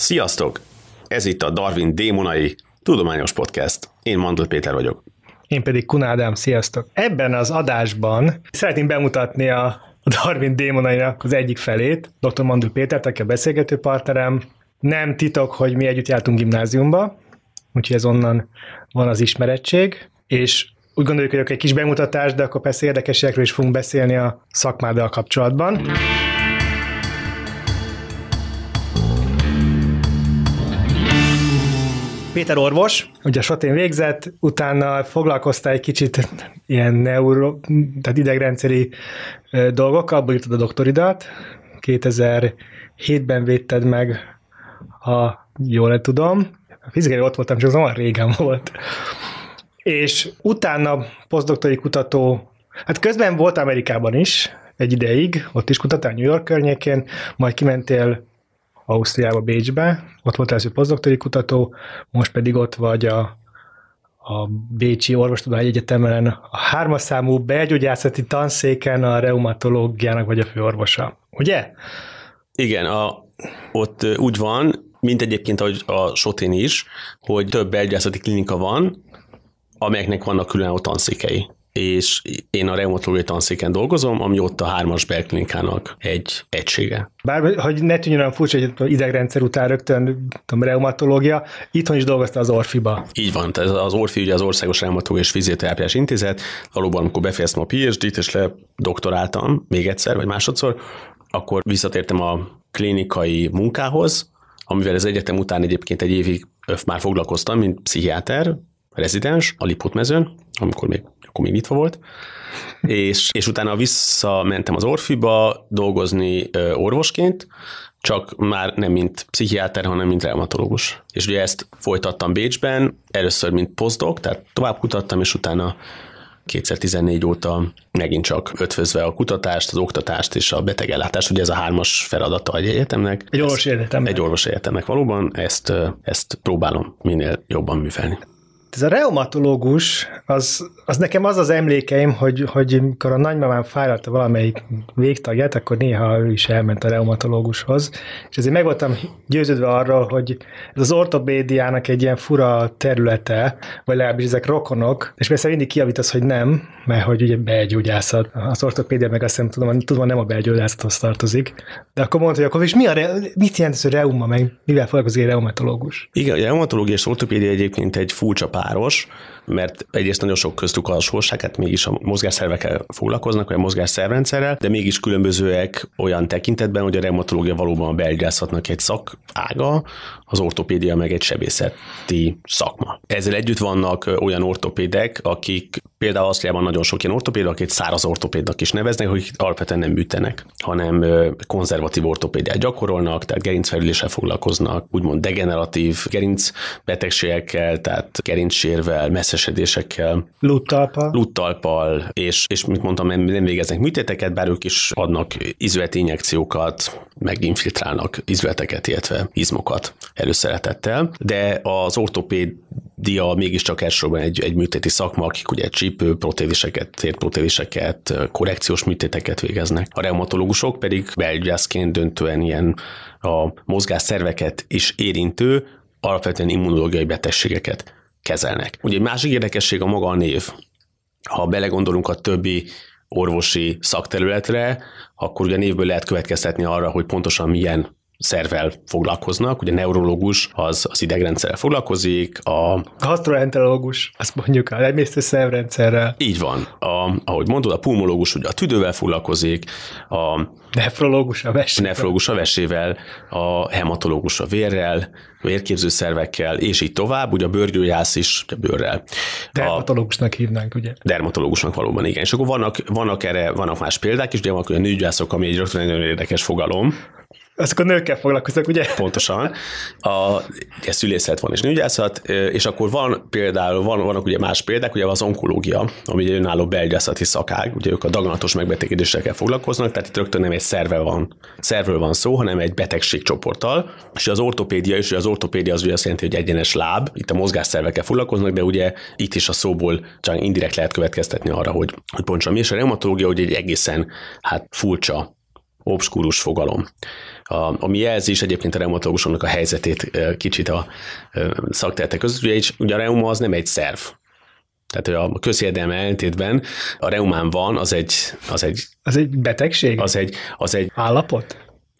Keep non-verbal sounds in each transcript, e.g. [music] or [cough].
Sziasztok! Ez itt a Darwin Démonai Tudományos Podcast. Én Mandl Péter vagyok. Én pedig Kunádám, sziasztok! Ebben az adásban szeretném bemutatni a Darwin démonainak az egyik felét, dr. Mandl Pétert, aki a beszélgető partnerem. Nem titok, hogy mi együtt jártunk gimnáziumba, úgyhogy ez onnan van az ismerettség, és úgy gondoljuk, hogy egy kis bemutatás, de akkor persze érdekesekről is fogunk beszélni a szakmáddal kapcsolatban. Péter orvos, ugye sotén végzett, utána foglalkoztál egy kicsit ilyen neuro, tehát idegrendszeri dolgokkal, abból írtad a doktoridat, 2007-ben védted meg, ha jól tudom, a fizikai ott voltam, csak az olyan régen volt. És utána posztdoktori kutató, hát közben volt Amerikában is, egy ideig, ott is kutattál New York környékén, majd kimentél Ausztriába, Bécsbe, ott volt első posztdoktori kutató, most pedig ott vagy a, a Bécsi Orvostudományi Egyetemen a hármas számú belgyógyászati tanszéken a reumatológiának vagy a főorvosa, ugye? Igen, a, ott úgy van, mint egyébként ahogy a Sotén is, hogy több belgyászati klinika van, amelyeknek vannak különálló tanszékei és én a reumatológiai tanszéken dolgozom, ami ott a hármas belklinikának egy egysége. Bár, hogy ne tűnjön olyan furcsa, hogy idegrendszer után rögtön tudom, reumatológia, itthon is dolgozta az Orfiba. Így van, tehát az Orfi ugye az Országos Reumatológiai és Fizioterápiás Intézet, valóban amikor befejeztem a PhD-t, és doktoráltam még egyszer, vagy másodszor, akkor visszatértem a klinikai munkához, amivel az egyetem után egyébként egy évig már foglalkoztam, mint pszichiáter, rezidens a Lipótmezőn, amikor még, akkor még nyitva volt, és, és utána visszamentem az Orfiba dolgozni orvosként, csak már nem mint pszichiáter, hanem mint reumatológus. És ugye ezt folytattam Bécsben, először mint postdoc, tehát tovább kutattam, és utána 2014 óta megint csak ötvözve a kutatást, az oktatást és a betegellátást, ugye ez a hármas feladata egy egyetemnek. Egy orvos egyetemnek. Egy orvos egyetemnek valóban, ezt, ezt próbálom minél jobban művelni. Ez a reumatológus, az, az nekem az az emlékeim, hogy, hogy amikor a nagymamám fájlalta valamelyik végtagját, akkor néha ő is elment a reumatológushoz, és ezért meg voltam győződve arról, hogy ez az ortopédiának egy ilyen fura területe, vagy legalábbis ezek rokonok, és persze mindig kiavítasz, hogy nem, mert hogy ugye belgyógyászat, az ortopédia meg azt nem tudom, tudom, nem a belgyógyászathoz tartozik, de akkor mondta, hogy akkor és mi a, mit jelent ez a reuma, meg mivel foglalkozik egy reumatológus? Igen, a reumatológia és ortopédia egyébként egy furcsa páros, mert egyrészt nagyon sok köztük a hasonlóság, hát mégis a mozgásszervekkel foglalkoznak, vagy a mozgásszervrendszerrel, de mégis különbözőek olyan tekintetben, hogy a reumatológia valóban a belgyászatnak egy szakága, az ortopédia meg egy sebészeti szakma. Ezzel együtt vannak olyan ortopédek, akik például Ausztriában nagyon sok ilyen ortopéd, akit száraz ortopédnak is neveznek, hogy alapvetően nem műtenek, hanem konzervatív ortopédiát gyakorolnak, tehát gerincfelüléssel foglalkoznak, úgymond degeneratív gerincbetegségekkel, tehát gerincsérvel, messzesedésekkel. Luttalpal. Luttalpal, és, és mint mondtam, nem, nem végeznek műtéteket, bár ők is adnak izületi injekciókat, meg infiltrálnak izületeket, illetve izmokat előszeretettel, de az ortopédia mégiscsak elsősorban egy, egy műtéti szakma, akik ugye csípő protéziseket, térprotéziseket, korrekciós műtéteket végeznek. A reumatológusok pedig belgyászként döntően ilyen a mozgásszerveket is érintő, alapvetően immunológiai betegségeket kezelnek. Ugye egy másik érdekesség a maga a név. Ha belegondolunk a többi orvosi szakterületre, akkor ugye a névből lehet következtetni arra, hogy pontosan milyen szervel foglalkoznak, ugye neurológus az az idegrendszerrel foglalkozik, a... Gastroenterológus, azt mondjuk a emésztő szervrendszerrel. Így van. A, ahogy mondod, a pulmológus ugye a tüdővel foglalkozik, a nefrológus a vesével, nefrológus a vesével, a hematológus a vérrel, vérképző szervekkel, és így tovább, ugye a bőrgyógyász is a bőrrel. Dermatológusnak hívnánk, ugye? Dermatológusnak valóban, igen. És akkor vannak, vannak erre, vannak más példák is, de vannak olyan nőgyászok, ami egy rögtön nagyon érdekes fogalom, azok a nőkkel foglalkoznak, ugye? Pontosan. A, ugye szülészet van és nőgyászat, és akkor van például, van, vannak ugye más példák, ugye az onkológia, ami egy önálló belgyászati szakág, ugye ők a daganatos megbetegedésekkel foglalkoznak, tehát itt rögtön nem egy szerve van, szervről van szó, hanem egy betegségcsoporttal, és az ortopédia is, az ortopédia az ugye azt jelenti, hogy egyenes láb, itt a mozgásszervekkel foglalkoznak, de ugye itt is a szóból csak indirekt lehet következtetni arra, hogy, hogy pontosan mi, és a reumatológia ugye egy egészen hát furcsa obskurus fogalom. A, ami jelzi is egyébként a reumatológusoknak a helyzetét kicsit a szaktertek között. Ugye, ugye a reuma az nem egy szerv, tehát a közérdelme ellentétben a reumán van, az egy... Az egy, az egy betegség? Az egy, az egy állapot?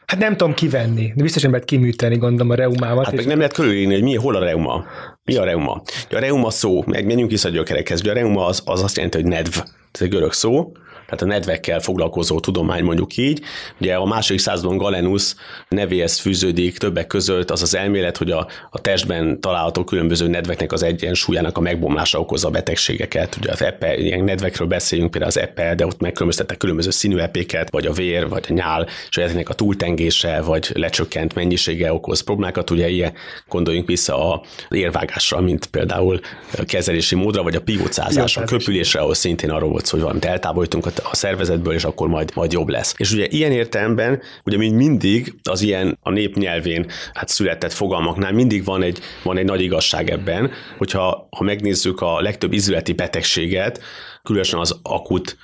Hát nem tudom kivenni, de biztosan lehet kiműteni, gondolom a reumámat. Hát meg nem lehet körülírni, hogy mi, hol a reuma. Mi a reuma? A reuma szó, meg menjünk vissza a gyökerekhez. A reuma az, az azt jelenti, hogy nedv. Ez egy görög szó, tehát a nedvekkel foglalkozó tudomány mondjuk így. Ugye a második században Galenus nevéhez fűződik többek között az az elmélet, hogy a, a testben található különböző nedveknek az egyensúlyának a megbomlása okozza a betegségeket. Ugye az epe, ilyen nedvekről beszélünk, például az epe, de ott megkülönböztettek különböző színű epéket, vagy a vér, vagy a nyál, és ezeknek a túltengése, vagy lecsökkent mennyisége okoz problémákat. Ugye ilyen gondoljunk vissza a érvágásra, mint például kezelési módra, vagy a piócázásra, a köpülésre, ahol szintén arról volt szó, hogy valamit eltávolítunk a a szervezetből, és akkor majd, majd jobb lesz. És ugye ilyen értelemben, ugye mint mindig az ilyen a népnyelvén hát született fogalmaknál mindig van egy, van egy nagy igazság ebben, hogyha ha megnézzük a legtöbb izületi betegséget, különösen az akut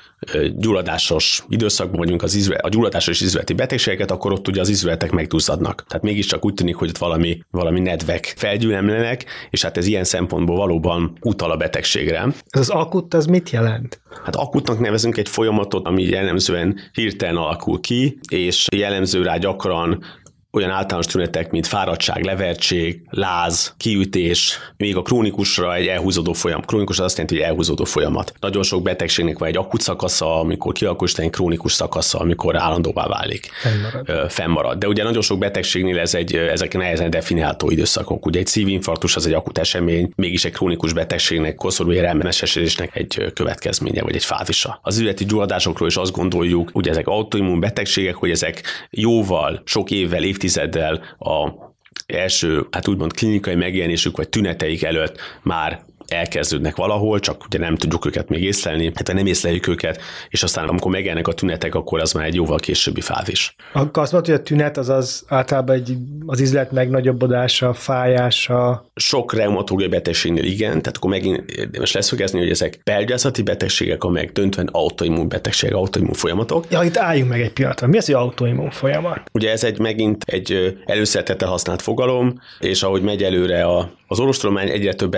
gyulladásos időszakban vagyunk az izület, a gyulladásos izületi betegségeket, akkor ott ugye az izületek megduzzadnak. Tehát mégiscsak úgy tűnik, hogy ott valami, valami nedvek felgyűlemlenek, és hát ez ilyen szempontból valóban utal a betegségre. Ez az akut, az mit jelent? Hát akutnak nevezünk egy folyamatot, ami jellemzően hirtelen alakul ki, és jellemző rá gyakran olyan általános tünetek, mint fáradtság, levertség, láz, kiütés, még a krónikusra egy elhúzódó folyam. Krónikus az azt jelenti, hogy elhúzódó folyamat. Nagyon sok betegségnek van egy akut szakasza, amikor kialakul, egy krónikus szakasza, amikor állandóvá válik. Fennmarad. Fennmarad. De ugye nagyon sok betegségnél ez egy, ezek nehezen definiálható időszakok. Ugye egy szívinfarktus az egy akut esemény, mégis egy krónikus betegségnek, koszorú érelmenesesedésnek egy következménye, vagy egy fázisa. Az üzleti gyulladásokról is azt gondoljuk, hogy ezek autoimmun betegségek, hogy ezek jóval, sok évvel, évtizedekkel évtizeddel a első, hát úgymond klinikai megjelenésük vagy tüneteik előtt már elkezdődnek valahol, csak ugye nem tudjuk őket még észlelni, hát nem észleljük őket, és aztán amikor megjelennek a tünetek, akkor az már egy jóval későbbi fázis. Akkor azt mondod, hogy a tünet az, az általában egy, az izlet megnagyobbodása, fájása? Sok reumatológiai betegségnél igen, tehát akkor megint érdemes leszögezni, hogy ezek belgyászati betegségek, amelyek döntően autoimmun betegségek, autoimmun folyamatok. Ja, itt álljunk meg egy pillanatra. Mi az, hogy autoimmun folyamat? Ugye ez egy megint egy előszeretettel használt fogalom, és ahogy megy előre a az orvostudomány egyre több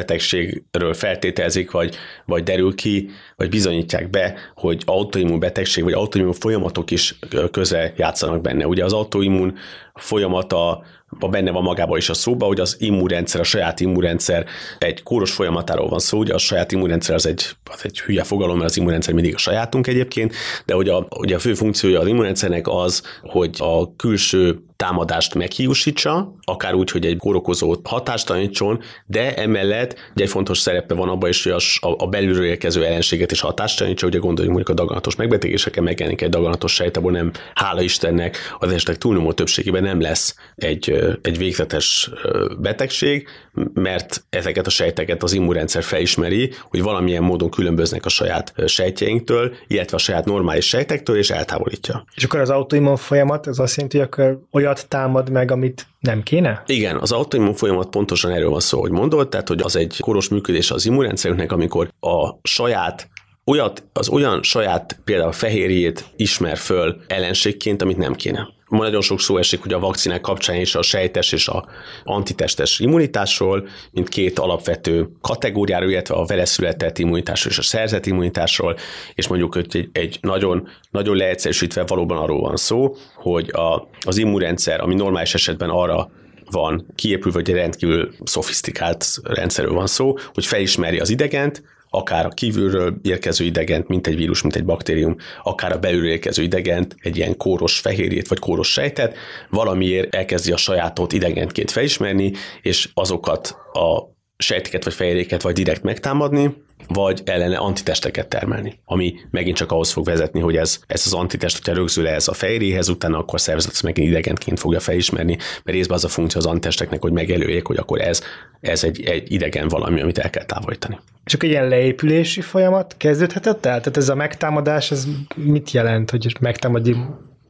betegségről feltételzik, vagy, vagy derül ki, vagy bizonyítják be, hogy autoimmun betegség, vagy autoimmun folyamatok is köze játszanak benne. Ugye az autoimmun folyamata benne van magában is a szóba, hogy az immunrendszer, a saját immunrendszer egy kóros folyamatáról van szó, ugye? A saját immunrendszer az egy, az egy hülye fogalom, mert az immunrendszer mindig a sajátunk egyébként, de hogy a, ugye a fő funkciója az immunrendszernek az, hogy a külső támadást meghiúsítsa, akár úgy, hogy egy kórokozót hatástalanítson, de emellett ugye egy fontos szerepe van abban is, hogy a, a belülről érkező ellenséget is hatástalanítsa, ugye gondoljunk mondjuk a daganatos megbetegéseken megjelenik egy daganatos sejt, abból nem, hála Istennek, az esetek túlnyomó többségében nem lesz egy, egy végzetes betegség, mert ezeket a sejteket az immunrendszer felismeri, hogy valamilyen módon különböznek a saját sejtjeinktől, illetve a saját normális sejtektől, és eltávolítja. És akkor az autoimmun folyamat, ez azt jelenti, hogy akkor olyat támad meg, amit nem kéne? Igen, az autoimmun folyamat pontosan erről van szó, hogy mondod, tehát hogy az egy koros működés az immunrendszerünknek, amikor a saját olyat, az olyan saját például fehérjét ismer föl ellenségként, amit nem kéne. Ma nagyon sok szó esik, hogy a vakcinák kapcsán is a sejtes és a antitestes immunitásról, mint két alapvető kategóriáról, illetve a vele született immunitásról és a szerzett immunitásról, és mondjuk hogy egy, egy nagyon, nagyon leegyszerűsítve valóban arról van szó, hogy a, az immunrendszer, ami normális esetben arra van kiépülve, vagy egy rendkívül szofisztikált rendszerről van szó, hogy felismeri az idegent, akár a kívülről érkező idegent, mint egy vírus, mint egy baktérium, akár a belülről érkező idegent, egy ilyen kóros fehérjét vagy kóros sejtet, valamiért elkezdi a sajátot idegentként felismerni, és azokat a sejteket vagy fehérjéket vagy direkt megtámadni, vagy ellene antitesteket termelni, ami megint csak ahhoz fog vezetni, hogy ez, ez az antitest, hogyha rögzül ez a fehérjéhez, utána akkor a szervezet megint idegenként fogja felismerni, mert részben az a funkció az antitesteknek, hogy megelőjék, hogy akkor ez, ez egy, egy idegen valami, amit el kell távolítani. Akkor egy ilyen leépülési folyamat kezdődhetett el? Tehát ez a megtámadás, ez mit jelent, hogy megtámadjuk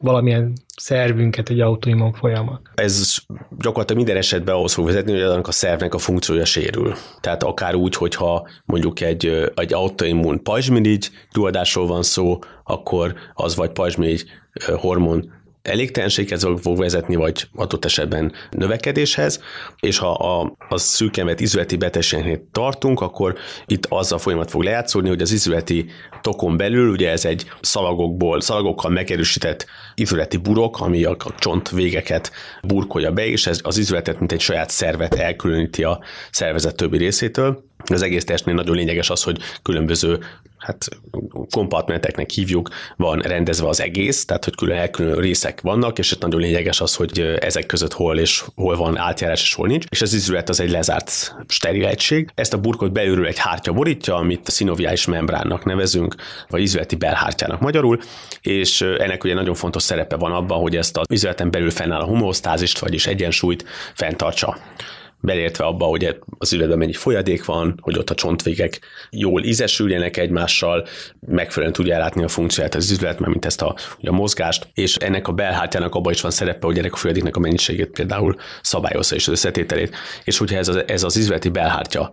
valamilyen szervünket egy autoimmun folyamat. Ez gyakorlatilag minden esetben ahhoz fog vezetni, hogy annak a szervnek a funkciója sérül. Tehát akár úgy, hogyha mondjuk egy, egy autoimmun pajzsmirigy gyulladásról van szó, akkor az vagy pajzsmirigy hormon elégtelenséghez fog vezetni, vagy adott esetben növekedéshez, és ha a, a szűkemet izületi betegségnél tartunk, akkor itt az a folyamat fog lejátszódni, hogy az izületi tokon belül, ugye ez egy szalagokból, szalagokkal megerősített izületi burok, ami a csont végeket burkolja be, és ez az izületet, mint egy saját szervet elkülöníti a szervezet többi részétől. Az egész testnél nagyon lényeges az, hogy különböző hát kompartmenteknek hívjuk, van rendezve az egész, tehát hogy külön elkülönő részek vannak, és itt nagyon lényeges az, hogy ezek között hol és hol van átjárás és hol nincs, és az izület az egy lezárt steril egység. Ezt a burkot belülről egy hártya borítja, amit szinoviális membránnak nevezünk, vagy izületi belhártyának magyarul, és ennek ugye nagyon fontos szerepe van abban, hogy ezt az izületen belül fennáll a homeosztázist, vagyis egyensúlyt fenntartsa belértve abba, hogy az ületben mennyi folyadék van, hogy ott a csontvégek jól ízesüljenek egymással, megfelelően tudja ellátni a funkcióját az üzlet, mert mint ezt a, a mozgást, és ennek a belhártyának abban is van szerepe, hogy ennek a folyadéknek a mennyiségét például szabályozza és az összetételét, és hogyha ez az, ez az üzleti belhártya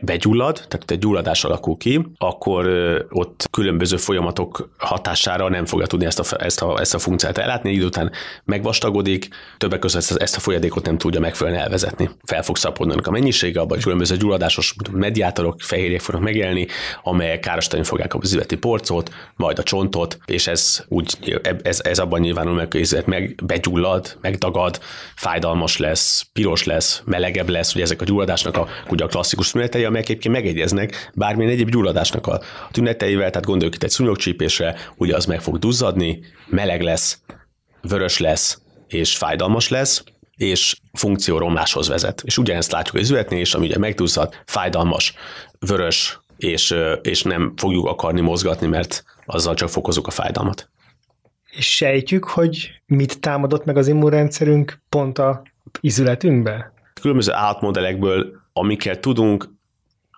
begyullad, tehát egy gyulladás alakul ki, akkor ott különböző folyamatok hatására nem fogja tudni ezt a, ezt a, ezt a funkciót ellátni, idő után megvastagodik, többek között ezt a folyadékot nem tudja megfelelően elvezetni. Fel fog szaporodni a mennyisége, abban különböző gyulladásos mediátorok, fehérjék fognak megjelenni, amelyek károsítani fogják a üzleti porcot, majd a csontot, és ez úgy, ez, ez abban nyilvánul meg, hogy meg begyullad, megdagad, fájdalmas lesz, piros lesz, melegebb lesz, hogy ezek a gyulladásnak a, ugye a klasszikus tünetei, amelyek egyébként megegyeznek bármilyen egyéb gyulladásnak a tüneteivel, tehát gondoljuk itt egy szúnyogcsípésre, ugye az meg fog duzzadni, meleg lesz, vörös lesz, és fájdalmas lesz, és funkcióromláshoz vezet. És ugyanezt látjuk az üzletnél is, ami ugye megduzzad, fájdalmas, vörös, és, és nem fogjuk akarni mozgatni, mert azzal csak fokozunk a fájdalmat. És sejtjük, hogy mit támadott meg az immunrendszerünk pont a izületünkbe? Különböző állatmodellekből, amikkel tudunk,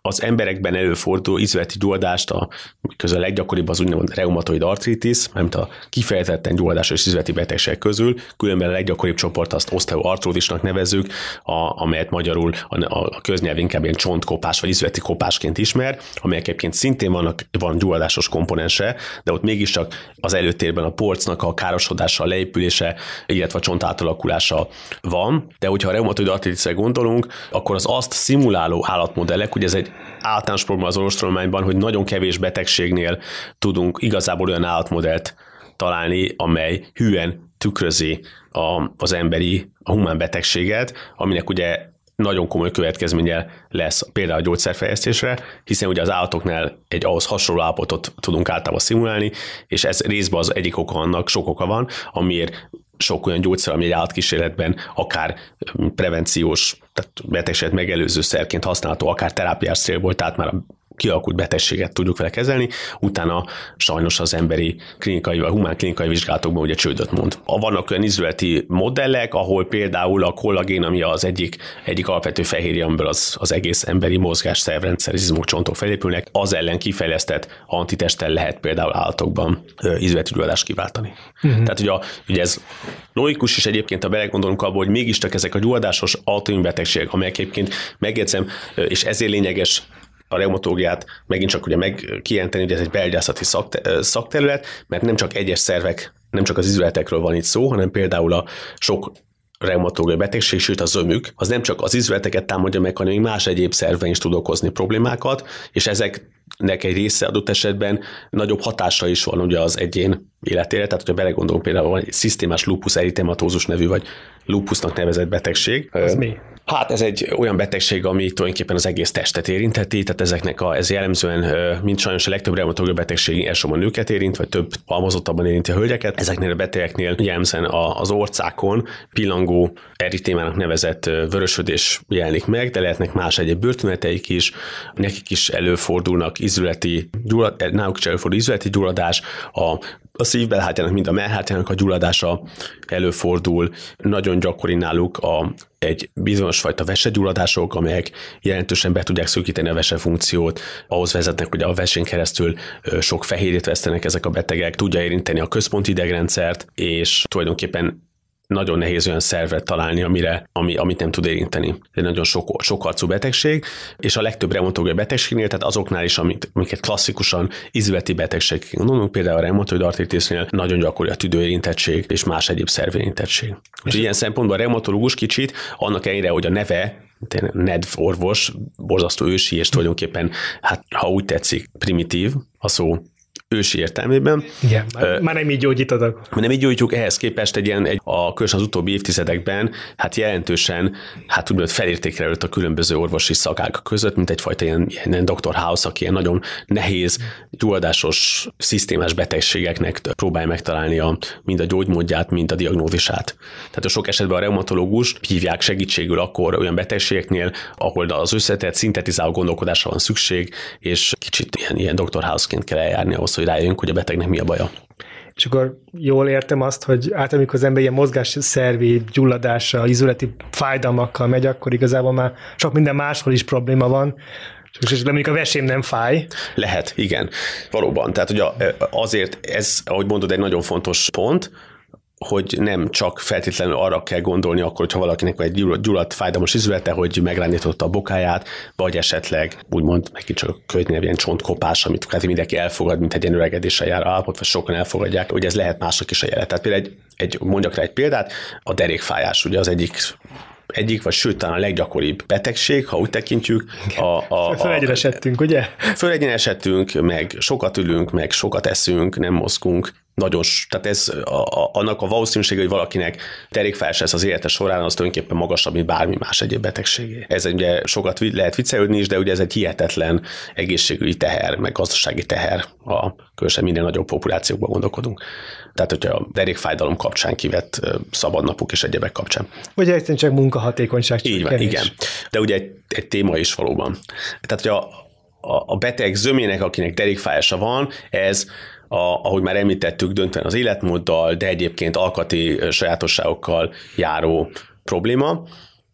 az emberekben előforduló izületi gyulladást, a közül a leggyakoribb az úgynevezett reumatoid artritis, mert a kifejezetten gyulladásos izületi betegség közül, különben a leggyakoribb csoport azt osteoartródisnak nevezük, a, amelyet magyarul a, a köznyelv inkább ilyen csontkopás vagy izületi kopásként ismer, amelyek egyébként szintén vannak, van gyulladásos komponense, de ott mégiscsak az előtérben a porcnak a károsodása, a leépülése, illetve a csont átalakulása van, de hogyha a reumatoid artritisre gondolunk, akkor az azt szimuláló állatmodellek, ugye ez egy általános probléma az orvostudományban, hogy nagyon kevés betegségnél tudunk igazából olyan állatmodellt találni, amely hűen tükrözi a, az emberi, a humán betegséget, aminek ugye nagyon komoly következménye lesz például a gyógyszerfejlesztésre, hiszen ugye az állatoknál egy ahhoz hasonló állapotot tudunk általában szimulálni, és ez részben az egyik oka annak, sok oka van, amiért sok olyan gyógyszer, ami egy állatkísérletben akár prevenciós, tehát betegséget megelőző szerként használható, akár terápiás célból, tehát már a kialakult betegséget tudjuk vele kezelni, utána sajnos az emberi klinikai vagy humán klinikai vizsgálatokban ugye csődöt mond. Vannak olyan izületi modellek, ahol például a kollagén, ami az egyik, egyik alapvető fehérje, amiből az, az egész emberi mozgás szervrendszer, izmok, csontok felépülnek, az ellen kifejlesztett antitesttel lehet például állatokban izületi gyulladást kiváltani. Uh-huh. Tehát ugye, a, ugye ez logikus is egyébként, ha belegondolunk abba, hogy mégiscsak ezek a gyulladásos autoimmunbetegségek, amelyek egyébként megjegyzem, és ezért lényeges a reumatológiát megint csak ugye meg kijelenteni, hogy ez egy belgyászati szakterület, mert nem csak egyes szervek, nem csak az izületekről van itt szó, hanem például a sok reumatológiai betegség, sőt a zömük, az nem csak az izületeket támadja meg, hanem más egyéb szerven is tud okozni problémákat, és ezeknek egy része adott esetben nagyobb hatása is van ugye az egyén életére, tehát hogyha belegondolunk például van egy szisztémás lupus eritematózus nevű, vagy lupusnak nevezett betegség. Az mi? Hát ez egy olyan betegség, ami tulajdonképpen az egész testet érintheti, tehát ezeknek a, ez jellemzően, mint sajnos a legtöbb reumatológiai betegség elsősorban nőket érint, vagy több halmozottabban érinti a hölgyeket. Ezeknél a betegeknél jellemzően az orcákon pillangó eritémának nevezett vörösödés jelenik meg, de lehetnek más egyéb bőrtüneteik is, nekik is előfordulnak izületi, gyullad, náluk is előfordul izületi gyulladás, a a szívbelhártyának, mind a mellhártyának a gyulladása előfordul. Nagyon gyakori náluk a, egy bizonyos fajta vesegyulladások, amelyek jelentősen be tudják szűkíteni a vese funkciót, ahhoz vezetnek, hogy a vesén keresztül sok fehérjét vesztenek ezek a betegek, tudja érinteni a központi idegrendszert, és tulajdonképpen nagyon nehéz olyan szervet találni, amire, ami, amit nem tud érinteni. Ez egy nagyon sok, sok arcú betegség, és a legtöbb reumatológiai betegségnél, tehát azoknál is, amit, amiket klasszikusan izületi betegségek gondolunk, például a reumatoid artritisnél nagyon gyakori a tüdőérintettség és más egyéb szervérintettség. Úgyhogy ilyen szempontból a reumatológus kicsit, annak ellenére, hogy a neve nedv orvos, borzasztó ősi, és tulajdonképpen, hát ha úgy tetszik, primitív a szó ősi értelmében. Igen, már, uh, már nem így gyógyítatok. Nem így gyógyítjuk, ehhez képest egy ilyen, egy, a különösen az utóbbi évtizedekben, hát jelentősen, hát úgymond felértékelődött a különböző orvosi szakák között, mint egyfajta ilyen, ilyen Dr. House, aki ilyen nagyon nehéz, gyulladásos, szisztémás betegségeknek próbálja megtalálni a, mind a gyógymódját, mind a diagnózisát. Tehát a sok esetben a reumatológus hívják segítségül akkor olyan betegségeknél, ahol az összetett, szintetizáló gondolkodásra van szükség, és kicsit ilyen, ilyen Dr. House-ként kell eljárni ahhoz, hogy rájöjjünk, hogy a betegnek mi a baja. És akkor jól értem azt, hogy át amikor az ember ilyen mozgásszervi gyulladása, izületi fájdalmakkal megy, akkor igazából már sok minden máshol is probléma van, és de mondjuk a vesém nem fáj. Lehet, igen. Valóban. Tehát ugye azért ez, ahogy mondod, egy nagyon fontos pont, hogy nem csak feltétlenül arra kell gondolni akkor, hogyha valakinek egy gyulladt fájdalmas izülete, hogy megrendította a bokáját, vagy esetleg úgymond megint csak könyvnél ilyen csontkopás, amit kvázi mindenki elfogad, mint egy ilyen öregedéssel jár állapot, vagy sokan elfogadják, hogy ez lehet mások is a jelet. Tehát például egy, egy, mondjak rá egy példát, a derékfájás, ugye az egyik egyik, vagy sőt, talán a leggyakoribb betegség, ha úgy tekintjük. A, a, a, Fölegyenesedtünk, ugye? Fölegyenesedtünk, meg sokat ülünk, meg sokat eszünk, nem mozgunk, nagyon, tehát ez a, a, annak a valószínűsége, hogy valakinek derékfájás lesz az élete során, az tulajdonképpen magasabb, mint bármi más egyéb betegségé. Ez ugye sokat lehet viccelődni is, de ugye ez egy hihetetlen egészségügyi teher, meg gazdasági teher, a különösen minden nagyobb populációkban gondolkodunk. Tehát, hogyha a derékfájdalom kapcsán kivett szabadnapok és egyebek kapcsán. Vagy egyszerűen csak munkahatékonyság. Így van, igen. De ugye egy, egy téma is valóban. Tehát, hogy a, a, a beteg zömének, akinek derékfájása van, ez a, ahogy már említettük, döntően az életmóddal, de egyébként alkati sajátosságokkal járó probléma.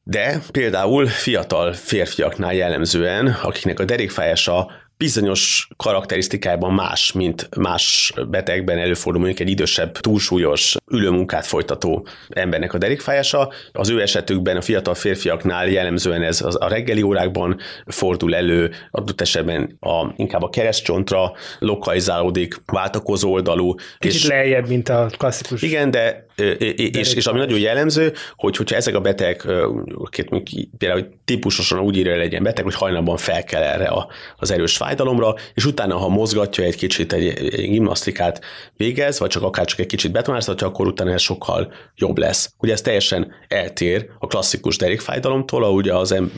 De például fiatal férfiaknál jellemzően, akiknek a derékfájása bizonyos karakterisztikájában más, mint más betegben előfordul mondjuk egy idősebb, túlsúlyos, ülőmunkát folytató embernek a derékfájása. Az ő esetükben a fiatal férfiaknál jellemzően ez a reggeli órákban fordul elő, adott esetben a, inkább a keresztcsontra lokalizálódik, váltakozó oldalú. Kicsit és, lejjebb, mint a klasszikus. Igen, de és, és ami nagyon jellemző, hogy hogyha ezek a betegek, például típusosan úgy írja legyen beteg, hogy hajnalban fel kell erre az erős fájdalomra, és utána, ha mozgatja egy kicsit, egy, egy gimnasztikát végez, vagy csak akár csak egy kicsit betonáztatja, akkor utána ez sokkal jobb lesz. Ugye ez teljesen eltér a klasszikus derékfájdalomtól, ahogy az em,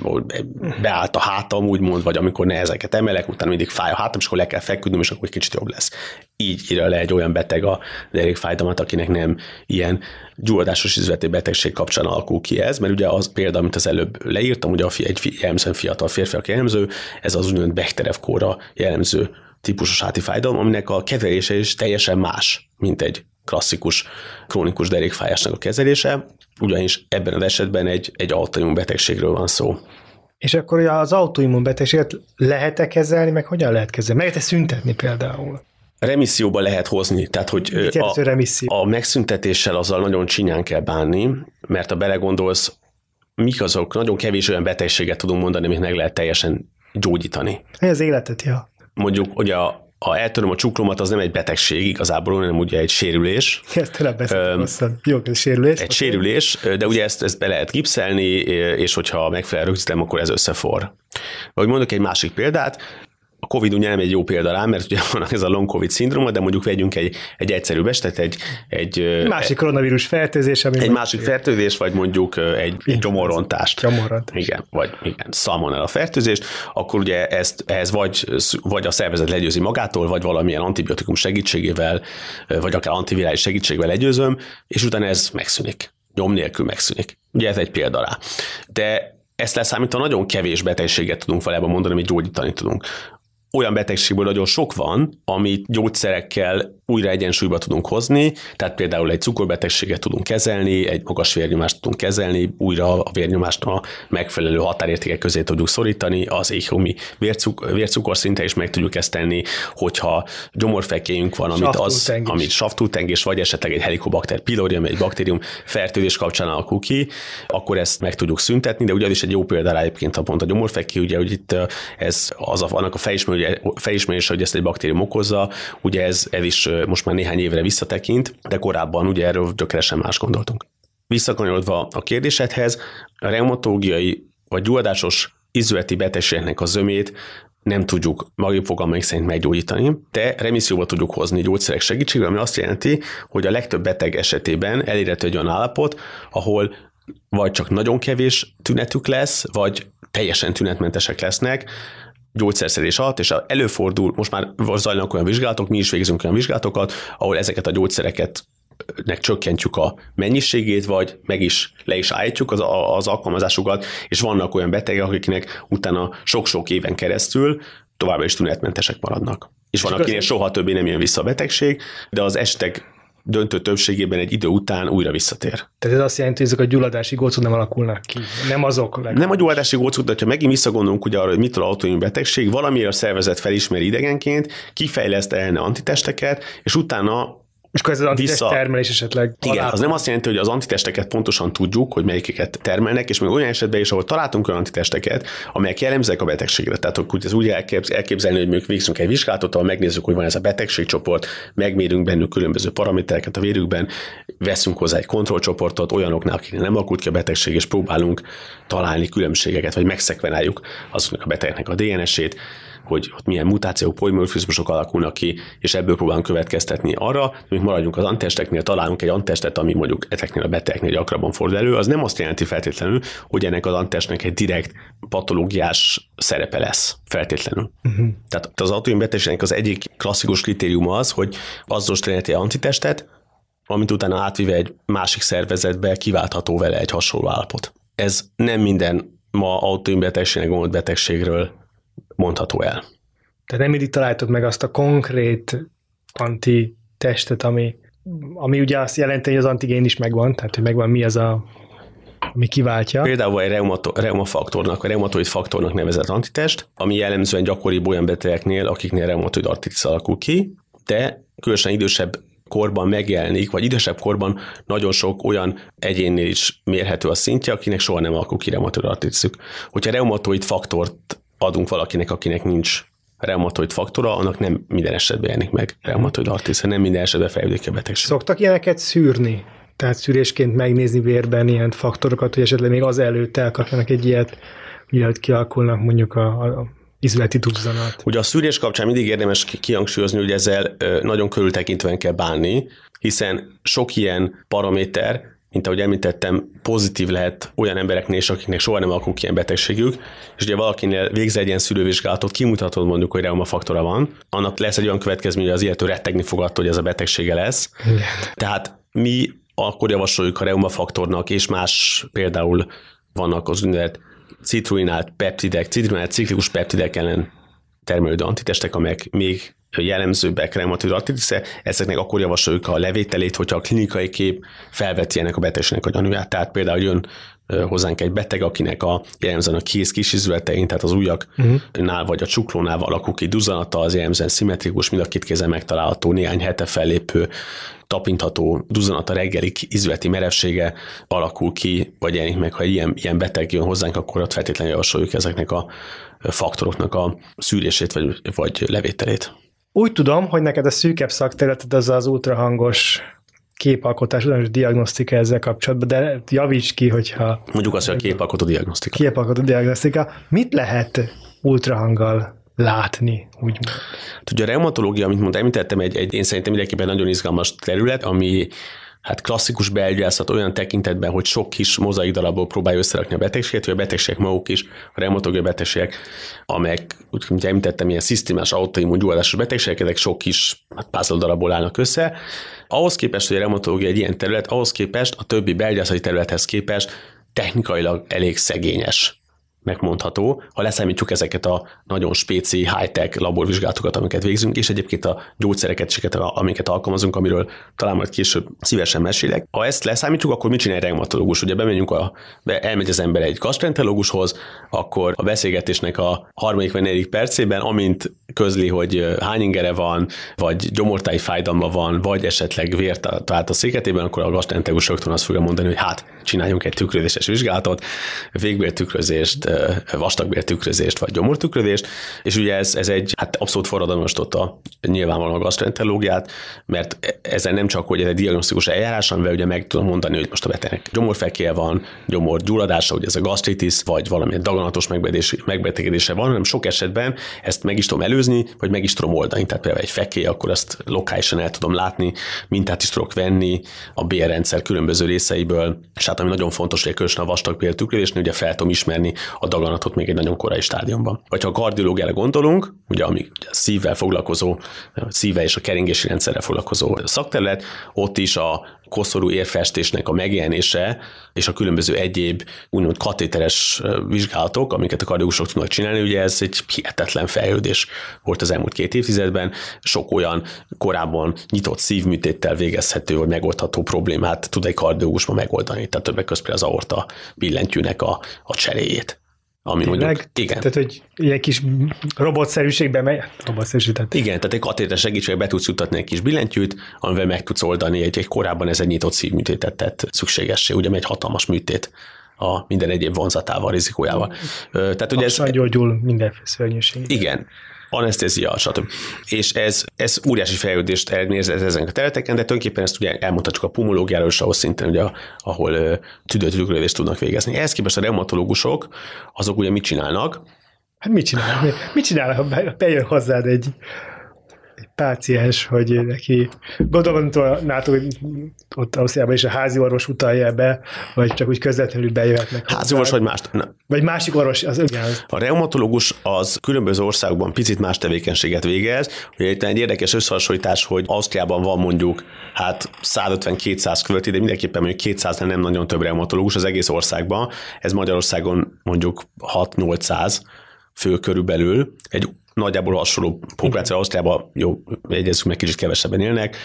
beállt a hátam, úgymond, vagy amikor nehezeket emelek, utána mindig fáj a hátam, és akkor le kell feküdnöm, és akkor egy kicsit jobb lesz. Így írja le egy olyan beteg a derékfájdalmat, akinek nem ilyen gyulladásos izületi betegség kapcsán alakul ki ez, mert ugye az példa, amit az előbb leírtam, ugye egy jellemzően fiatal férfiak jellemző, ez az úgynevezett Bechterev kóra jellemző típusos fájdalom, aminek a kezelése is teljesen más, mint egy klasszikus krónikus derékfájásnak a kezelése, ugyanis ebben az esetben egy, egy autoimmun betegségről van szó. És akkor az autoimmun betegséget lehet-e kezelni, meg hogyan lehet kezelni? Meg lehet-e szüntetni például? Remisszióba lehet hozni, tehát hogy a, a megszüntetéssel azzal nagyon csinyán kell bánni, mert ha belegondolsz, mik azok, nagyon kevés olyan betegséget tudunk mondani, amit meg lehet teljesen gyógyítani. Az életet, ja. Mondjuk, hogy a, a eltöröm a csuklomat, az nem egy betegség igazából, hanem ugye egy sérülés. Ezt tényleg beszéltem Jó, ez sérülés. Egy sérülés, de ugye ezt, ezt be lehet gipszelni, és hogyha megfelel rögzítem, akkor ez összefor. Vagy mondok egy másik példát, Covid ugye nem egy jó példa rá, mert ugye van ez a long Covid szindróma, de mondjuk vegyünk egy, egy egyszerű estet, egy, egy másik koronavírus fertőzés, ami egy másik fertőzés, vagy mondjuk egy, egy gyomorrontást. Gyomorrontást. Igen, vagy igen, a fertőzést, akkor ugye ezt, ehhez vagy, vagy a szervezet legyőzi magától, vagy valamilyen antibiotikum segítségével, vagy akár antivirális segítségével legyőzöm, és utána ez megszűnik. Nyom nélkül megszűnik. Ugye ez egy példa rá. De ezt leszámítva nagyon kevés betegséget tudunk valójában mondani, amit gyógyítani tudunk olyan betegségből nagyon sok van, amit gyógyszerekkel újra egyensúlyba tudunk hozni, tehát például egy cukorbetegséget tudunk kezelni, egy magas vérnyomást tudunk kezelni, újra a vérnyomást a megfelelő határértékek közé tudjuk szorítani, az éhomi vércuk, vércukorszinte is meg tudjuk ezt tenni, hogyha gyomorfekéjünk van, amit, az, amit saftultengés, vagy esetleg egy helikobakter pylori, egy baktérium fertőzés kapcsán alakul ki, akkor ezt meg tudjuk szüntetni, de ugye is egy jó példa egyébként a pont a gyomorfeké, ugye, hogy itt ez az a, annak a felismerés, hogy ezt egy baktérium okozza, ugye ez, ez is most már néhány évre visszatekint, de korábban ugye erről gyökeresen más gondoltunk. Visszakanyarodva a kérdésedhez, a reumatológiai vagy gyulladásos izületi betegségnek a zömét nem tudjuk magjuk fogalmaink szerint meggyógyítani, de remisszióba tudjuk hozni gyógyszerek segítségével, ami azt jelenti, hogy a legtöbb beteg esetében elérhető egy olyan állapot, ahol vagy csak nagyon kevés tünetük lesz, vagy teljesen tünetmentesek lesznek, gyógyszerszerés alatt, és előfordul, most már zajlanak olyan vizsgálatok, mi is végzünk olyan vizsgálatokat, ahol ezeket a gyógyszereket nek csökkentjük a mennyiségét, vagy meg is le is állítjuk az, az alkalmazásukat, és vannak olyan betegek, akiknek utána sok-sok éven keresztül továbbra is tünetmentesek maradnak. És van, akinek soha többé nem jön vissza a betegség, de az estek döntő többségében egy idő után újra visszatér. Tehát ez azt jelenti, hogy ezek a gyulladási gócok nem alakulnak ki. Nem azok. Legalább. Nem a gyulladási gócok, de ha megint visszagondolunk ugye arra, hogy mitől autoimmun betegség, valamiért a szervezet felismeri idegenként, kifejleszt ellene antitesteket, és utána és akkor ez az antitest vissza... termelés esetleg. Igen, az nem azt jelenti, hogy az antitesteket pontosan tudjuk, hogy melyiket termelnek, és még olyan esetben is, ahol találtunk olyan antitesteket, amelyek jellemzőek a betegségre. Tehát hogy ez úgy elképzelni, hogy még végzünk egy vizsgálatot, ahol megnézzük, hogy van ez a betegségcsoport, megmérünk bennük különböző paramétereket a vérükben, veszünk hozzá egy kontrollcsoportot olyanoknál, akiknek nem alakult ki a betegség, és próbálunk találni különbségeket, vagy megszekvenáljuk azoknak a betegeknek a DNS-ét, hogy ott milyen mutációk, polimorfizmusok alakulnak ki, és ebből próbálunk következtetni arra, hogy maradjunk az antesteknél, találunk egy antestet, ami mondjuk ezeknél a betegeknél gyakrabban fordul elő, az nem azt jelenti feltétlenül, hogy ennek az antestnek egy direkt patológiás szerepe lesz feltétlenül. Uh-huh. Tehát az autoimmunbetegségnek az egyik klasszikus kritériuma az, hogy azonosítani antitestet, amit utána átvive egy másik szervezetbe, kiváltható vele egy hasonló állapot. Ez nem minden ma autoimmunbetegségnek gondolt betegségről mondható el. Tehát nem mindig találtad meg azt a konkrét antitestet, ami, ami ugye azt jelenti, hogy az antigén is megvan, tehát hogy megvan mi az a ami kiváltja. Például egy reumato, reumafaktornak, a reumatoid faktornak nevezett antitest, ami jellemzően gyakori olyan betegeknél, akiknél reumatoid artritis alakul ki, de különösen idősebb korban megjelenik, vagy idősebb korban nagyon sok olyan egyénnél is mérhető a szintje, akinek soha nem alakul ki reumatoid artritisük. Hogyha reumatoid faktort adunk valakinek, akinek nincs reumatoid faktora, annak nem minden esetben jelenik meg reumatoid artritis, nem minden esetben fejlődik a betegség. Szoktak ilyeneket szűrni? Tehát szűrésként megnézni vérben ilyen faktorokat, hogy esetleg még az előtt elkapjanak egy ilyet, mielőtt kialakulnak mondjuk a, a izületi duzzanat. Ugye a szűrés kapcsán mindig érdemes kihangsúlyozni, hogy ezzel nagyon körültekintően kell bánni, hiszen sok ilyen paraméter mint ahogy említettem, pozitív lehet olyan embereknél is, akiknek soha nem alakul ilyen betegségük, és ugye valakinél végz egy ilyen szülővizsgálatot, kimutatod mondjuk, hogy faktora van, annak lesz egy olyan következmény, hogy az illető rettegni fog attól, hogy ez a betegsége lesz. Igen. Tehát mi akkor javasoljuk a reumafaktornak, és más például vannak az úgynevezett citruinált peptidek, citruinált ciklikus peptidek ellen termelődő antitestek, amelyek még jellemzőbbek reumatoid artritisre, ezeknek akkor javasoljuk a levételét, hogyha a klinikai kép felveti ennek a betegségnek a gyanúját. Tehát például jön hozzánk egy beteg, akinek a jellemzően a kéz kisizületein, tehát az ujjaknál uh-huh. vagy a csuklónál alakul ki duzzanata, az jellemzően szimmetrikus, mind a két kézen megtalálható, néhány hete fellépő, tapintható duzzanata reggeli izületi merevsége alakul ki, vagy jelenik meg, ha ilyen, ilyen beteg jön hozzánk, akkor ott feltétlenül javasoljuk ezeknek a faktoroknak a szűrését vagy, vagy levételét. Úgy tudom, hogy neked a szűkebb szakterületed az az ultrahangos képalkotás, ugyanis diagnosztika ezzel kapcsolatban, de javíts ki, hogyha... Mondjuk azt, hogy a képalkotó diagnosztika. Képalkotó diagnosztika. Mit lehet ultrahanggal látni, úgymond? Hát ugye a reumatológia, amit mondtam, említettem, egy, egy én szerintem mindenképpen nagyon izgalmas terület, ami hát klasszikus belgyászat olyan tekintetben, hogy sok kis mozaik darabból próbálja összerakni a betegséget, hogy a betegségek maguk is, a reumatológiai betegségek, amelyek, úgy, mint említettem, ilyen szisztémás autoimmun gyulladásos betegségek, ezek sok kis hát, puzzle darabból állnak össze. Ahhoz képest, hogy a reumatológia egy ilyen terület, ahhoz képest a többi belgyászati területhez képest technikailag elég szegényes megmondható, ha leszámítjuk ezeket a nagyon spéci high-tech laborvizsgálatokat, amiket végzünk, és egyébként a gyógyszereket, amiket alkalmazunk, amiről talán majd később szívesen mesélek. Ha ezt leszámítjuk, akkor mit csinál egy reumatológus? Ugye bemegyünk a, be, elmegy az ember egy gastroenterológushoz, akkor a beszélgetésnek a harmadik vagy negyedik percében, amint közli, hogy hány ingere van, vagy gyomortáji fájdalma van, vagy esetleg vért talált a széketében, akkor a gastroenterológus rögtön azt fogja mondani, hogy hát csináljunk egy tükrözéses vizsgálatot, végbértükrözést, vastagbértükrözést, vagy gyomortükrözést, és ugye ez, ez egy hát abszolút forradalmasította nyilvánvalóan a gastroenterológiát, mert ezzel nem csak, hogy ez egy diagnosztikus eljárás, amivel ugye meg tudom mondani, hogy most a betegnek gyomorfekéje van, gyomorgyulladása, hogy ez a gastritis, vagy valamilyen daganatos megbetegedése van, hanem sok esetben ezt meg is tudom előzni, vagy meg is tudom oldani. Tehát például egy fekély, akkor ezt lokálisan el tudom látni, mintát is tudok venni a bélrendszer különböző részeiből, és hát ami nagyon fontos, hogy különösen a vastag tükrözésnél ugye fel tudom ismerni a daganatot még egy nagyon korai stádiumban. Vagy ha a kardiológiára gondolunk, ugye ami ugye a szívvel foglalkozó, a szíve és a keringési rendszerrel foglalkozó szakterület, ott is a koszorú érfestésnek a megjelenése és a különböző egyéb úgymond katéteres vizsgálatok, amiket a kardiógusok tudnak csinálni, ugye ez egy hihetetlen fejlődés volt az elmúlt két évtizedben. Sok olyan korábban nyitott szívműtéttel végezhető vagy megoldható problémát tud egy kardiógus megoldani, tehát többek között az aorta billentyűnek a, a cseréjét. Ami Tényleg? mondjuk, igen. Tehát, hogy ilyen kis robotszerűségben megy, robotszerűség, tehát. Igen, tehát egy katéter segítségével be tudsz jutatni egy kis billentyűt, amivel meg tudsz oldani egy, egy korábban ez egy nyitott szívműtétet tett szükségessé, ugye egy hatalmas műtét a minden egyéb vonzatával, rizikójával. Tehát ugye ez... gyógyul mindenféle szörnyűség. Igen anesztézia, stb. És ez, ez óriási fejlődést eredményez ezen a területeken, de tulajdonképpen ezt ugye elmondhatjuk a pumológiáról is, ahol szintén ugye, ahol tüdőtükrözést tudnak végezni. Ehhez képest a reumatológusok, azok ugye mit csinálnak? Hát mit csinálnak? Mit csinálnak, ha bejön hozzád egy páciens, hogy neki gondolom, nátok, hogy ott Ausztriában is a házi orvos utalja be, vagy csak úgy közvetlenül bejöhetnek. Házi orvos, vagy más? Nem. Vagy másik orvos, az igen. A reumatológus az különböző országokban picit más tevékenységet végez. Ugye itt egy érdekes összehasonlítás, hogy Ausztriában van mondjuk hát 150-200 követi, de mindenképpen mondjuk 200 nem nagyon több reumatológus az egész országban. Ez Magyarországon mondjuk 6-800 fő körülbelül. Egy nagyjából hasonló populáció Ausztriában, jó, egyezzük meg, kicsit kevesebben élnek,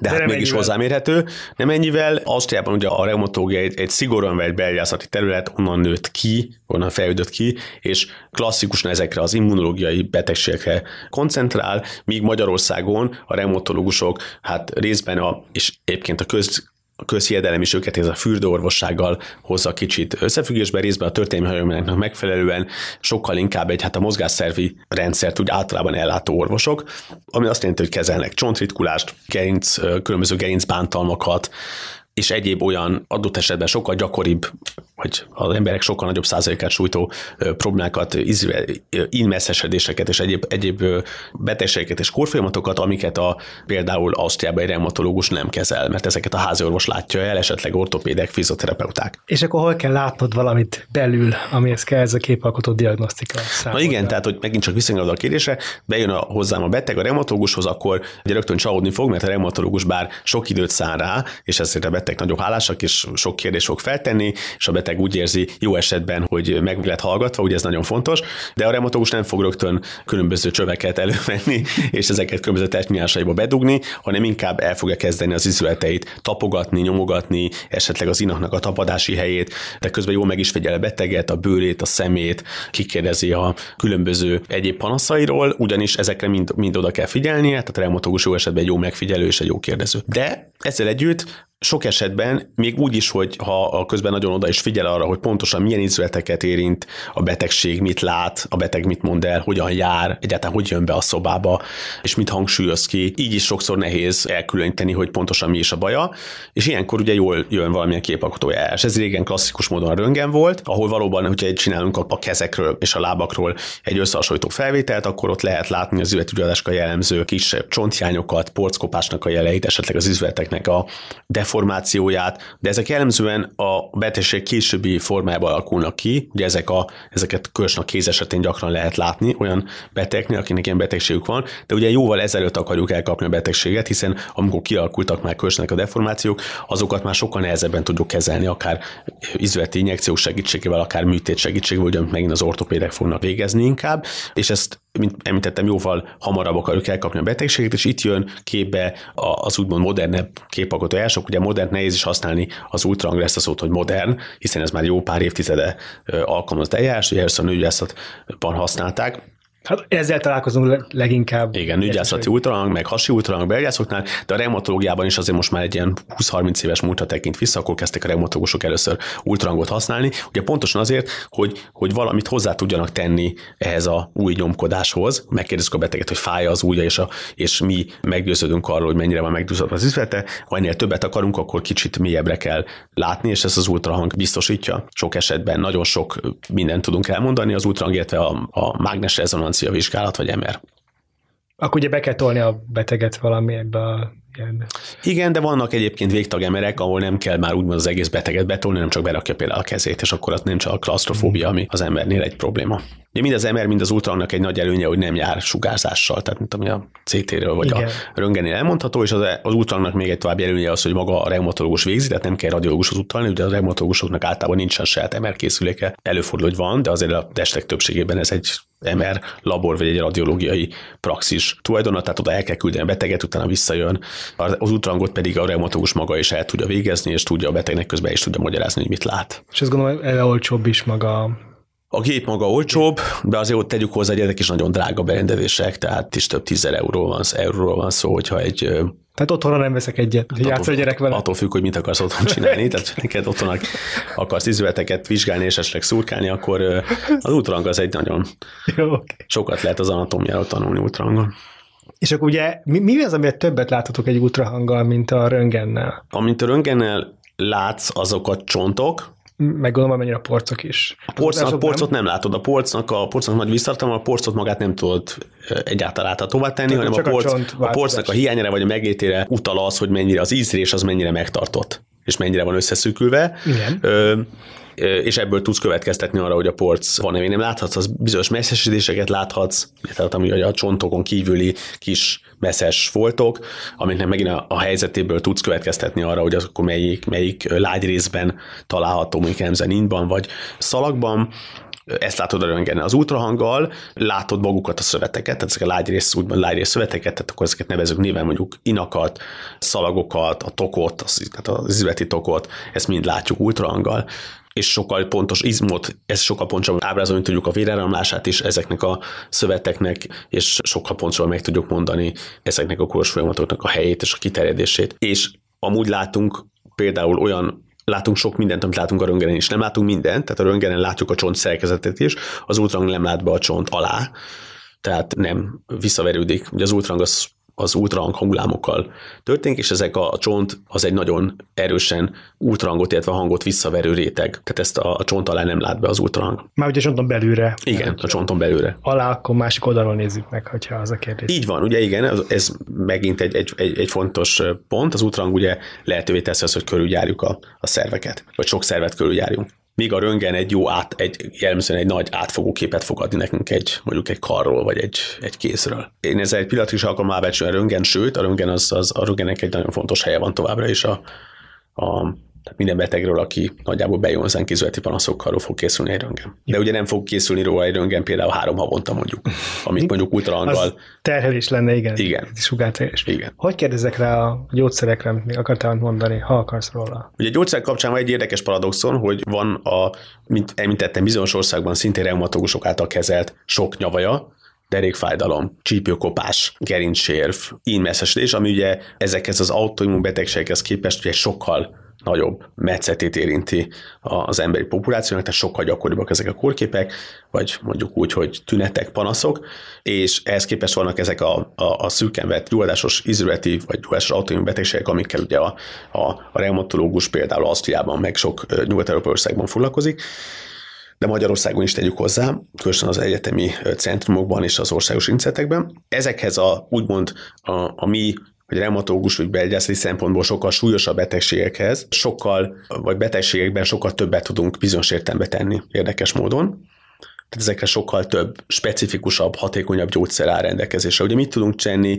de, de hát mégis ennyivel. hozzámérhető. Nem ennyivel, Ausztriában ugye a reumatológia egy, egy szigorúan vett belgyászati terület, onnan nőtt ki, onnan fejlődött ki, és klasszikusan ezekre az immunológiai betegségekre koncentrál, míg Magyarországon a reumatológusok hát részben a, és egyébként a köz, a közhiedelem is őket ez a fürdőorvossággal hozza kicsit összefüggésbe, részben a történelmi hagyományoknak megfelelően sokkal inkább egy hát a mozgásszervi rendszert úgy általában ellátó orvosok, ami azt jelenti, hogy kezelnek csontritkulást, gerinc, különböző gerincbántalmakat, és egyéb olyan adott esetben sokkal gyakoribb, hogy az emberek sokkal nagyobb százalékát sújtó problémákat, inmesszesedéseket és egyéb, egyéb betegségeket és kórfolyamatokat, amiket a, például Ausztriában egy reumatológus nem kezel, mert ezeket a háziorvos látja el, esetleg ortopédek, fizioterapeuták. És akkor hol kell látnod valamit belül, amihez kell ez a képalkotó diagnosztika? Na igen, tehát hogy megint csak visszanyolod a kérdésre, bejön a, hozzám a beteg a reumatológushoz, akkor ugye rögtön csalódni fog, mert a reumatológus bár sok időt szán rá, és ezért a beteg nagyon hálásak, és sok kérdést fog feltenni, és a beteg úgy érzi jó esetben, hogy meg lett hallgatva, ugye ez nagyon fontos, de a reumatológus nem fog rögtön különböző csöveket elővenni, és ezeket különböző testnyilásaiba bedugni, hanem inkább el fogja kezdeni az izületeit tapogatni, nyomogatni, esetleg az inaknak a tapadási helyét, de közben jól meg is figyel a beteget, a bőrét, a szemét, kikérdezi a különböző egyéb panaszairól, ugyanis ezekre mind, mind oda kell figyelnie, tehát a reumatológus jó esetben egy jó megfigyelő és egy jó kérdező. De ezzel együtt sok esetben még úgy is, hogy ha a közben nagyon oda is figyel arra, hogy pontosan milyen izületeket érint a betegség, mit lát, a beteg mit mond el, hogyan jár, egyáltalán hogy jön be a szobába, és mit hangsúlyoz ki. Így is sokszor nehéz elkülöníteni, hogy pontosan mi is a baja, és ilyenkor ugye jól jön valamilyen képalkotó eljárás. Ez régen klasszikus módon a röngen volt, ahol valóban, hogyha csinálunk a kezekről és a lábakról egy összehasonlító felvételt, akkor ott lehet látni az üvetügyadáska jellemző kisebb csontjányokat, porckopásnak a jeleit, esetleg az izületeknek betegségeknek a deformációját, de ezek jellemzően a betegség későbbi formájában alakulnak ki, ugye ezek a, ezeket körsnak kéz esetén gyakran lehet látni olyan betegnél, akinek ilyen betegségük van, de ugye jóval ezelőtt akarjuk elkapni a betegséget, hiszen amikor kialakultak már körsnek a deformációk, azokat már sokkal nehezebben tudjuk kezelni, akár izületi injekció segítségével, akár műtét segítségével, ugye megint az ortopédek fognak végezni inkább, és ezt mint említettem, jóval hamarabb akarjuk elkapni a betegséget, és itt jön képbe az úgymond modernebb képalkotójások. Ugye modern nehéz is használni az ultrahang ezt a szót, hogy modern, hiszen ez már jó pár évtizede alkalmazott eljárás, ugye először a nőgyászatban használták, Hát ezzel találkozunk leginkább. Igen, nőgyászati ultrahang, meg hasi ultrahang belgyászoknál, de a reumatológiában is azért most már egy ilyen 20-30 éves múltra tekint vissza, akkor kezdtek a reumatológusok először ultrahangot használni. Ugye pontosan azért, hogy, hogy valamit hozzá tudjanak tenni ehhez a új nyomkodáshoz. Megkérdezzük a beteget, hogy fáj az ujja, és, a, és mi meggyőződünk arról, hogy mennyire van meggyőződve az üzlete. Ha ennél többet akarunk, akkor kicsit mélyebbre kell látni, és ezt az ultrahang biztosítja. Sok esetben nagyon sok mindent tudunk elmondani az ultrahang, illetve a, a mágnes rezonancia vizsgálat, vagy MR. Akkor ugye be kell tolni a beteget valami ebbe a igen. Igen, de vannak egyébként végtagemerek, ahol nem kell már úgymond az egész beteget betolni, nem csak berakja például a kezét, és akkor ott nem csak a klaustrofóbia, ami az embernél egy probléma. De mind az MR, mind az ultranak egy nagy előnye, hogy nem jár sugárzással, tehát mint ami a CT-ről vagy Igen. a röngenél elmondható, és az, az ultranak még egy további előnye az, hogy maga a reumatológus végzi, tehát nem kell radiológushoz utalni, ugye a reumatológusoknak általában nincsen saját MR készüléke. Előfordul, hogy van, de azért a testek többségében ez egy MR labor vagy egy radiológiai praxis tulajdona, tehát oda el kell küldeni a beteget, utána visszajön. Az ultrangot pedig a reumatológus maga is el tudja végezni, és tudja a betegnek közben is tudja magyarázni, hogy mit lát. És ezt gondolom, hogy olcsóbb is maga a gép maga olcsóbb, de azért ott tegyük hozzá, hogy ezek is nagyon drága berendezések, tehát is több tízer euró van, euróról van szó, hogyha egy tehát otthonra nem veszek egyet, hogy játsz a gyerek vele. Attól függ, hogy mit akarsz otthon csinálni, tehát neked otthon akarsz izületeket vizsgálni és esetleg szurkálni, akkor az ultrang az egy nagyon Jó, okay. sokat lehet az anatómiáról tanulni ultrangon. És akkor ugye mi, mi az, amiért többet láthatok egy ultrahanggal, mint a röngennel? Amint a röngennel látsz azok a csontok, meg gondolom, mennyire a porcok is. A porcnak, porcot nem? nem látod, a porcnak, a porcnak nagy visszatartalma, a porcot magát nem tudod egyáltalán láthatóvá tenni, hanem a, porc, a, a porcnak a hiányára vagy a meglétére utal az, hogy mennyire az ízrés az mennyire megtartott és mennyire van összeszűkülve. Igen. Ö, és ebből tudsz következtetni arra, hogy a porc van-e, még nem láthatsz, az bizonyos messzesedéseket láthatsz, tehát ami a csontokon kívüli kis messzes foltok, amiknek megint a, a helyzetéből tudsz következtetni arra, hogy az akkor melyik, melyik lágy részben található, mondjuk emzenintban vagy szalagban, ezt látod a röntgen. Az ultrahanggal látod magukat a szöveteket, tehát ezek a lágyrész, úgymond lágyrész szöveteket, tehát akkor ezeket nevezünk néven mondjuk inakat, szalagokat, a tokot, az, tehát az izületi tokot, ezt mind látjuk ultrahanggal és sokkal pontos izmot, ez sokkal pontosabban ábrázolni tudjuk a véráramlását is ezeknek a szöveteknek, és sokkal pontosabban meg tudjuk mondani ezeknek a koros folyamatoknak a helyét és a kiterjedését. És amúgy látunk például olyan látunk sok mindent, amit látunk a röntgenen is. Nem látunk mindent, tehát a röntgenen látjuk a csont szerkezetet is, az ultrang nem lát be a csont alá, tehát nem visszaverődik. Ugye az ultrang az az ultrahang hangulámokkal történik, és ezek a, a csont az egy nagyon erősen ultrahangot, illetve hangot visszaverő réteg. Tehát ezt a, a csont alá nem lát be az ultrahang. Már ugye a csonton belülre. Igen, a csonton belülre. Alá, akkor másik oldalon nézzük meg, hogyha az a kérdés. Így van, ugye igen, ez, ez megint egy, egy, egy, egy fontos pont. Az ultrahang ugye lehetővé teszi azt, hogy körüljárjuk a, a szerveket, vagy sok szervet körüljárjunk míg a röngen egy jó át, egy, jellemzően egy nagy átfogó képet fog adni nekünk egy, mondjuk egy karról, vagy egy, egy kézről. Én ezzel egy pillanatig is becsülni a röngen, sőt, a röngen az, az, a röngenek egy nagyon fontos helye van továbbra is a, a tehát minden betegről, aki nagyjából bejön hozzánk kizületi panaszokkal, fog készülni egy röntgen. De ugye nem fog készülni róla egy röntgen például három havonta mondjuk, amit mondjuk ultrahanggal. terhelés lenne, igen. Igen. Sugárterhelés. Igen. Hogy kérdezek rá a gyógyszerekre, amit akartál mondani, ha akarsz róla? Ugye a gyógyszerek kapcsán van egy érdekes paradoxon, hogy van a, mint említettem, bizonyos országban szintén reumatológusok által kezelt sok nyavaja, derékfájdalom, csípőkopás, gerincsérv, ínmeszesedés, ami ugye ezekhez az autoimmun betegségekhez képest ugye sokkal nagyobb metszetét érinti az emberi populációnak, tehát sokkal gyakoribbak ezek a kórképek, vagy mondjuk úgy, hogy tünetek, panaszok, és ehhez képest vannak ezek a, a, a szűken vett gyulladásos izületi vagy gyulladásos autoimmun betegségek, amikkel ugye a, a, a reumatológus például Ausztriában, meg sok nyugat-európai országban foglalkozik, de Magyarországon is tegyük hozzá, különösen az egyetemi centrumokban és az országos incetekben. Ezekhez a úgymond a, a mi hogy reumatológus vagy belgyászati szempontból sokkal súlyosabb betegségekhez, sokkal, vagy betegségekben sokkal többet tudunk bizonyos értelembe tenni érdekes módon. Tehát ezekre sokkal több, specifikusabb, hatékonyabb gyógyszer áll rendelkezésre. Ugye mit tudunk csinálni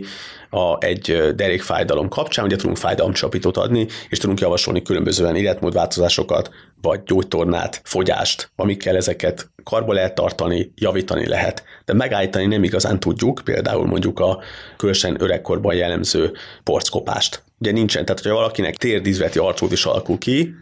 a, egy derékfájdalom kapcsán, ugye tudunk fájdalomcsapítót adni, és tudunk javasolni különbözően életmódváltozásokat, vagy gyógytornát, fogyást, amikkel ezeket karba lehet tartani, javítani lehet, de megállítani nem igazán tudjuk, például mondjuk a különösen öregkorban jellemző porckopást. Ugye nincsen, tehát hogyha valakinek térdízveti arcód is alakul ki,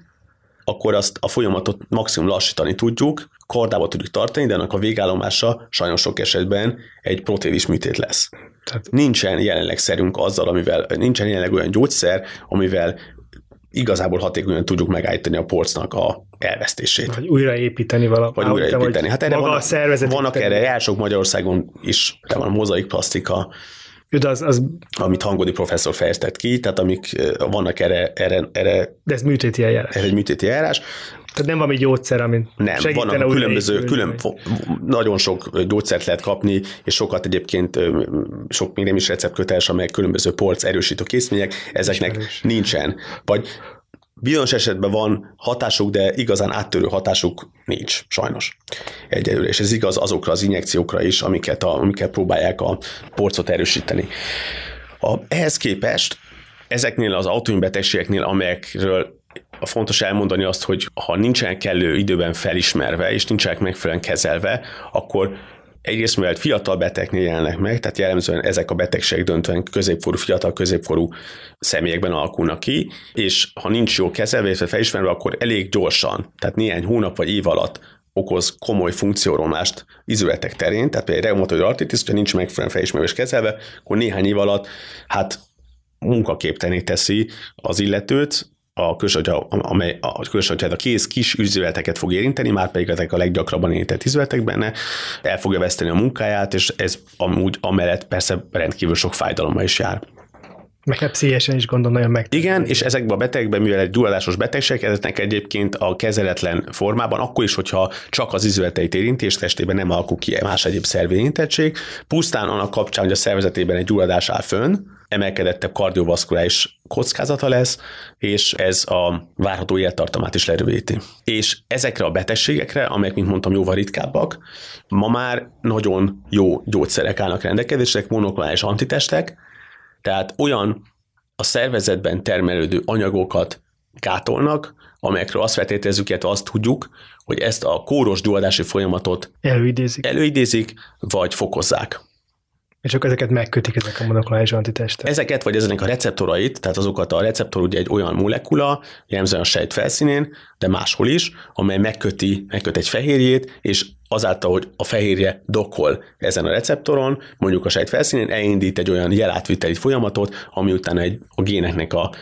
akkor azt a folyamatot maximum lassítani tudjuk, kardába tudjuk tartani, de annak a végállomása sajnos sok esetben egy protévis műtét lesz. Tehát nincsen jelenleg szerünk azzal, amivel, nincsen jelenleg olyan gyógyszer, amivel igazából hatékonyan tudjuk megállítani a porcnak a elvesztését. Vagy újraépíteni valamit. Vagy újraépíteni. Hát erre maga vannak, a szervezet vannak erre járások Magyarországon is, de van mozaik plastika, de az, az... Amit Hangodi professzor fejeztett ki, tehát amik vannak erre, erre, erre De ez műtéti eljárás. Ez egy műtéti eljárás. Tehát nem valami gyógyszer, amit Nem, vannak különböző, külön, nagyon sok gyógyszert lehet kapni, és sokat egyébként, sok még nem is receptköteles, amelyek különböző porc erősítő készmények, ezeknek Ismerős. nincsen. Vagy Bizonyos esetben van hatásuk, de igazán áttörő hatásuk nincs, sajnos. Egyelőre, és ez igaz azokra az injekciókra is, amiket, a, amiket próbálják a porcot erősíteni. A, ehhez képest ezeknél az autoimbetegségeknél, amelyekről fontos elmondani azt, hogy ha nincsenek kellő időben felismerve, és nincsenek megfelelően kezelve, akkor egyrészt mivel fiatal betegnél jelennek meg, tehát jellemzően ezek a betegségek döntően középkorú, fiatal középkorú személyekben alakulnak ki, és ha nincs jó kezelve, illetve felismerve, akkor elég gyorsan, tehát néhány hónap vagy év alatt okoz komoly funkcióromlást izületek terén, tehát például reumatoid artritis, hogyha nincs megfelelően felismerve és kezelve, akkor néhány év alatt hát munkaképteni teszi az illetőt, a külső, amely a külső, a kéz kis üzületeket fog érinteni, már pedig ezek a leggyakrabban érintett üzletek benne, el fogja veszteni a munkáját, és ez amúgy amellett persze rendkívül sok fájdalommal is jár. Meg pszichésen is gondolom nagyon meg. Igen, és ezekben a betegekben, mivel egy dualásos betegség, ezeknek egyébként a kezeletlen formában, akkor is, hogyha csak az izületeit érinti, és testében nem alakul ki más egyéb szervérintettség, pusztán annak kapcsán, hogy a szervezetében egy gyulladás áll fönn, emelkedettebb kardiovaszkuláris kockázata lesz, és ez a várható élettartamát is lerövidíti. És ezekre a betegségekre, amelyek, mint mondtam, jóval ritkábbak, ma már nagyon jó gyógyszerek állnak rendelkezésre, monoklonális antitestek, tehát olyan a szervezetben termelődő anyagokat gátolnak, amelyekről azt feltételezzük, illetve azt tudjuk, hogy ezt a kóros gyulladási folyamatot előidézik, előidézik vagy fokozzák. És akkor ezeket megkötik, ezek a monoklonális antitestek. Ezeket, vagy ezeknek a receptorait, tehát azokat a receptor ugye egy olyan molekula, jellemzően a sejt felszínén, de máshol is, amely megköti, megköt egy fehérjét, és azáltal, hogy a fehérje dokol ezen a receptoron, mondjuk a sejt felszínén, elindít egy olyan jelátviteli folyamatot, ami utána egy, a géneknek a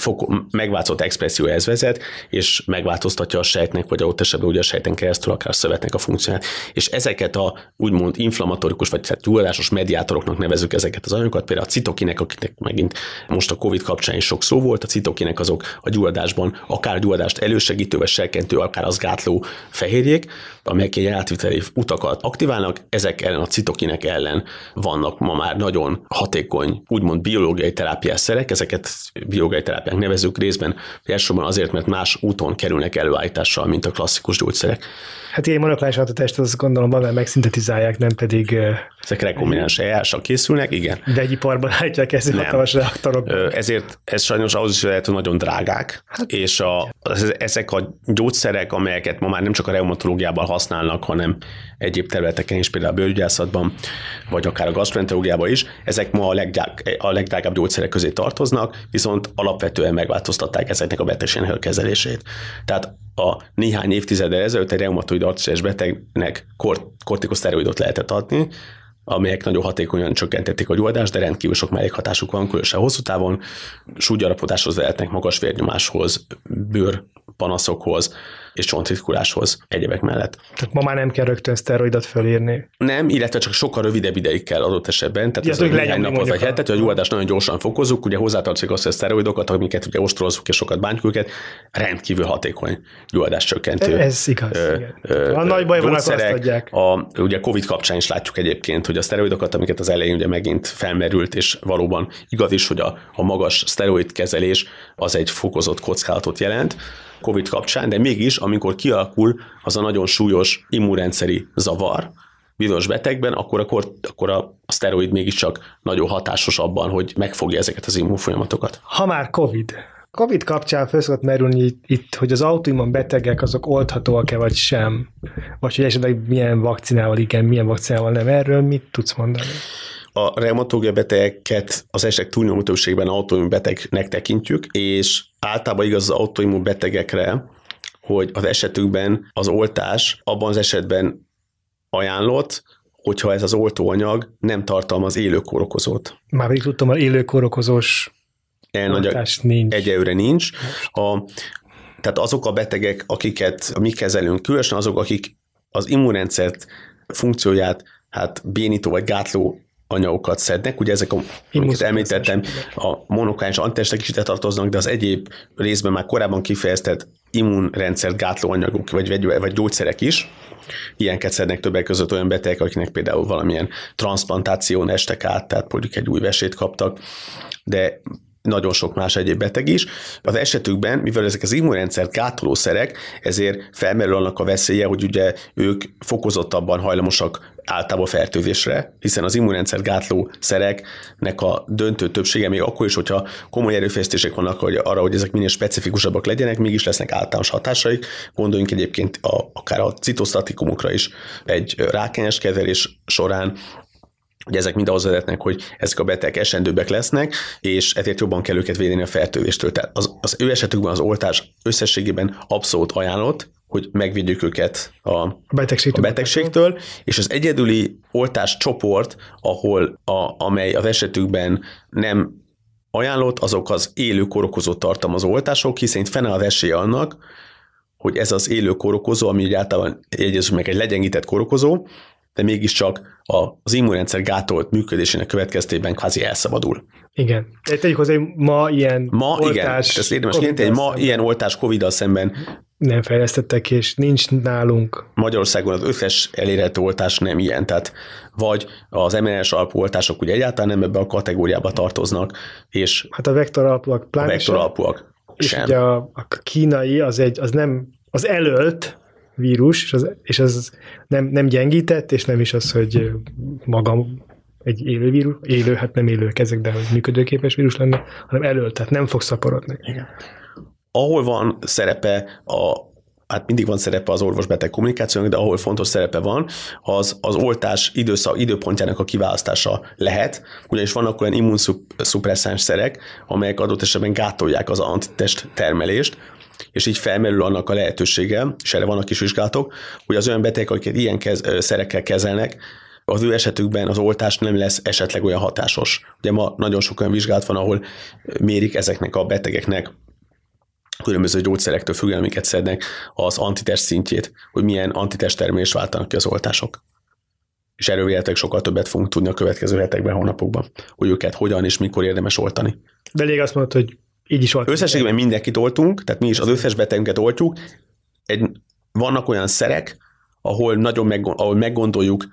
fok, megváltozott expresszióhez vezet, és megváltoztatja a sejtnek, vagy ott esetben ugye a sejten keresztül akár a szövetnek a funkcióját. És ezeket a úgymond inflammatórikus, vagy tehát gyulladásos mediátoroknak nevezük ezeket az anyagokat, például a citokinek, akiknek megint most a COVID kapcsán is sok szó volt, a citokinek azok a gyulladásban akár gyulladást elősegítő, vagy serkentő, akár az gátló fehérjék, amelyek egy átviteli utakat aktiválnak, ezek ellen a citokinek ellen vannak ma már nagyon hatékony, úgymond biológiai terápiás szerek, ezeket biológiai terápiák nevezük részben, elsősorban azért, mert más úton kerülnek előállítással, mint a klasszikus gyógyszerek. Hát ilyen monokláns hatást azt gondolom valami megszintetizálják, nem pedig... Ezek rekombináns eljárással készülnek, igen. Vegyiparban állítják ezt a hatalmas reaktorok. Ezért ez sajnos ahhoz is lehet, hogy nagyon drágák, hát, és a, ezek a gyógyszerek, amelyeket ma már nem csak a reumatológiában használnak, hanem egyéb területeken is, például a bőrgyászatban, vagy akár a gastroenterológiában is, ezek ma a, legdrág, a legdrágább gyógyszerek közé tartoznak, viszont alapvetően megváltoztatták ezeknek a betegségnek a kezelését. Tehát a néhány évtizeddel ezelőtt egy reumatoid artritis betegnek kort, kortikoszteroidot lehetett adni, amelyek nagyon hatékonyan csökkentették a gyulladást, de rendkívül sok mellékhatásuk van, különösen hosszú távon, súlygyarapodáshoz vehetnek, magas vérnyomáshoz, bőr panaszokhoz, és csontritkuláshoz egyebek mellett. Tehát ma már nem kell rögtön szteroidot fölírni. Nem, illetve csak sokkal rövidebb ideig kell adott esetben. Tehát ja, ez néhány napot vagy hetet, hogy a gyulladást nagyon gyorsan fokozzuk, ugye hozzátartozik azt, hogy a szteroidokat, amiket ugye ostrozzuk és sokat bántjuk őket, rendkívül hatékony gyulladás csökkentő. Ez igaz. Ö, ö, a nagy baj van, A, ugye Covid kapcsán is látjuk egyébként, hogy hogy a szteroidokat, amiket az elején ugye megint felmerült, és valóban igaz is, hogy a, a magas szteroid kezelés az egy fokozott kockázatot jelent, COVID kapcsán, de mégis, amikor kialakul az a nagyon súlyos immunrendszeri zavar, bizonyos betegben, akkor, akkor, akkor a, a szteroid mégiscsak nagyon hatásos abban, hogy megfogja ezeket az immunfolyamatokat. Ha már COVID, Covid kapcsán föl szokott merülni itt, hogy az autoimmun betegek azok oldhatóak-e vagy sem, vagy hogy esetleg milyen vakcinával igen, milyen vakcinával nem. Erről mit tudsz mondani? A reumatológia betegeket az esetek túlnyomó többségben autoimmun betegnek tekintjük, és általában igaz az autoimmun betegekre, hogy az esetükben az oltás abban az esetben ajánlott, hogyha ez az oltóanyag nem tartalmaz élő kórokozót. Már pedig tudtam, hogy élő kórokozós oltás nincs. Egyelőre nincs. A, tehát azok a betegek, akiket mi kezelünk, különösen azok, akik az immunrendszert funkcióját hát bénító vagy gátló anyagokat szednek. Ugye ezek, a, amiket említettem, a monokáns antitestek is ide tartoznak, de az egyéb részben már korábban kifejeztett immunrendszer gátló anyagok, vagy, vagy gyógyszerek is. Ilyenket szednek többek között olyan betegek, akiknek például valamilyen transplantáción estek át, tehát mondjuk egy új vesét kaptak, de nagyon sok más egyéb beteg is. Az esetükben, mivel ezek az immunrendszert gátolószerek, ezért felmerül annak a veszélye, hogy ugye ők fokozottabban hajlamosak általában fertőzésre, hiszen az immunrendszer gátló szereknek a döntő többsége még akkor is, hogyha komoly erőfeszítések vannak hogy arra, hogy ezek minél specifikusabbak legyenek, mégis lesznek általános hatásaik. Gondoljunk egyébként a, akár a citosztatikumokra is egy rákányos kezelés során, hogy ezek mind ahhoz vezetnek, hogy ezek a betegek esendőbbek lesznek, és ezért jobban kell őket védeni a fertőzéstől. Tehát az, az ő esetükben az oltás összességében abszolút ajánlott, hogy megvédjük őket a, a, betegségtől, a betegségtől, és az egyedüli oltás csoport, ahol a, amely az esetükben nem ajánlott, azok az élő korokozót tartalmazó oltások, hiszen itt fennáll az esélye annak, hogy ez az élő korokozó, ami általában jegyezünk meg egy legyengített korokozó, de mégiscsak az immunrendszer gátolt működésének következtében kvázi elszabadul. Igen. Tegyük hozzá, hogy ma ilyen ma, oltás... Igen, ezt érdemes hogy ma ilyen oltás covid szemben nem fejlesztettek, és nincs nálunk. Magyarországon az összes elérhető oltás nem ilyen, tehát vagy az mRNS alapú oltások ugye egyáltalán nem ebbe a kategóriába tartoznak, és hát a vektor alapúak pláne A vektor alapúak és sem. ugye a, a kínai az, egy, az nem az előtt vírus, és az, és az nem, nem gyengített, és nem is az, hogy magam egy élő vírus, élő, hát nem élő ezek, de hogy működőképes vírus lenne, hanem elől, tehát nem fog szaporodni. Ahol van szerepe a hát mindig van szerepe az orvos-beteg kommunikációnak, de ahol fontos szerepe van, az az oltás időszak, időpontjának a kiválasztása lehet, ugyanis vannak olyan immunszupresszáns szerek, amelyek adott esetben gátolják az antitest termelést, és így felmerül annak a lehetősége, és erre vannak is vizsgálatok, hogy az olyan betegek, akiket ilyen kez, szerekkel kezelnek, az ő esetükben az oltás nem lesz esetleg olyan hatásos. Ugye ma nagyon sok olyan vizsgálat van, ahol mérik ezeknek a betegeknek különböző gyógyszerektől függően, amiket szednek, az antitest szintjét, hogy milyen antitest termelés váltanak ki az oltások. És erről véletek sokkal többet fogunk tudni a következő hetekben, hónapokban, hogy őket hogyan és mikor érdemes oltani. De elég azt mondod, hogy így is oltunk. Összességében mindenkit oltunk, tehát mi is az összes betegünket oltjuk. Egy, vannak olyan szerek, ahol nagyon meg, ahol meggondoljuk,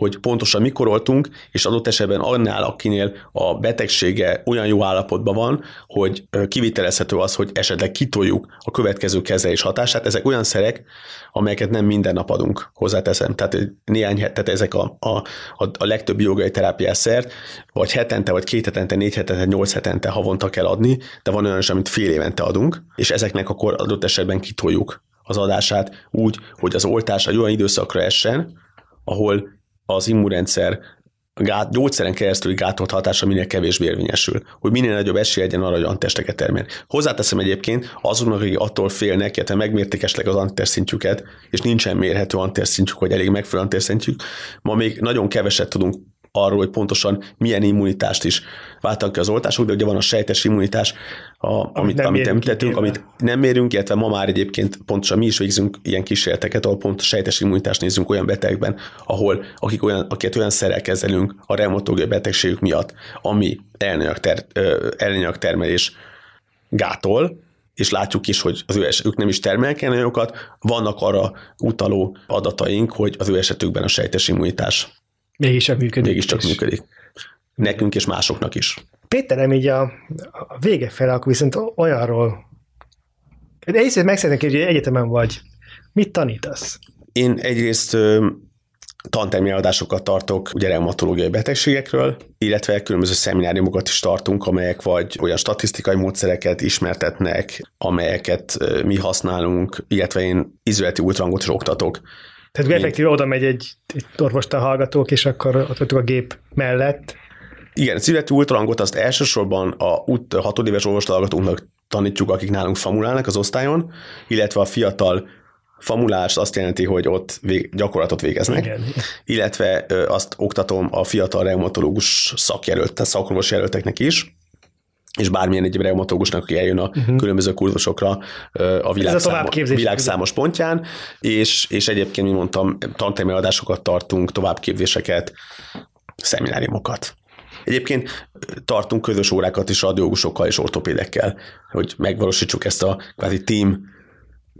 hogy pontosan mikor oltunk, és adott esetben annál, akinél a betegsége olyan jó állapotban van, hogy kivitelezhető az, hogy esetleg kitoljuk a következő kezelés hatását. Ezek olyan szerek, amelyeket nem minden nap adunk, hozzáteszem. Tehát néhány tehát ezek a, a, a, a legtöbb jogai terápiás szert, vagy hetente, vagy két hetente, négy hetente, nyolc hetente havonta kell adni, de van olyan is, amit fél évente adunk, és ezeknek akkor adott esetben kitoljuk az adását úgy, hogy az oltás egy olyan időszakra essen, ahol az immunrendszer gát, gyógyszeren keresztüli gátolt hatása minél kevésbé érvényesül, hogy minél nagyobb esély legyen arra, hogy antitesteket termel. Hozzáteszem egyébként azoknak, akik attól félnek, illetve megmérték esetleg az antitest szintjüket, és nincsen mérhető antitest szintjük, vagy elég megfelelő antitest szintjük, ma még nagyon keveset tudunk arról, hogy pontosan milyen immunitást is váltak ki az oltások, de ugye van a sejtes immunitás, a, amit, amit, amit említettünk, amit nem mérünk, illetve ma már egyébként pontosan mi is végzünk ilyen kísérleteket, ahol pont a sejtes immunitást nézzünk olyan betegben, ahol akik olyan, akiket olyan szerrel kezelünk a reumatológiai betegségük miatt, ami elnyag termelés gátol, és látjuk is, hogy az ő esetük nem is termelnek anyagokat, vannak arra utaló adataink, hogy az ő esetükben a sejtes immunitás Mégis csak működik. Mégis csak működik. Nekünk és másoknak is. Péter, nem így a, a vége fel, akkor viszont olyanról de észre meg szeretnék, hogy egyetemen vagy. Mit tanítasz? Én egyrészt tantermi adásokat tartok ugye reumatológiai betegségekről, illetve különböző szemináriumokat is tartunk, amelyek vagy olyan statisztikai módszereket ismertetnek, amelyeket mi használunk, illetve én izületi ultrangot is oktatok. Tehát Mint... effektíve oda megy egy, egy orvostal hallgatók, és akkor ott vagyok a gép mellett. Igen, a születi ultrahangot azt elsősorban a hatodéves orvostalgatóknak tanítjuk, akik nálunk famulálnak az osztályon, illetve a fiatal famulás azt jelenti, hogy ott vég, gyakorlatot végeznek, Igen. illetve ö, azt oktatom a fiatal reumatológus szakjelölt, tehát szakorvos jelölteknek is, és bármilyen egyéb reumatológusnak, aki eljön a uh-huh. különböző kurzusokra a világszámos, világszámos pontján, és, és egyébként, mint mondtam, tantermi adásokat tartunk, továbbképzéseket, szemináriumokat. Egyébként tartunk közös órákat is radiológusokkal és ortopédekkel, hogy megvalósítsuk ezt a kvázi team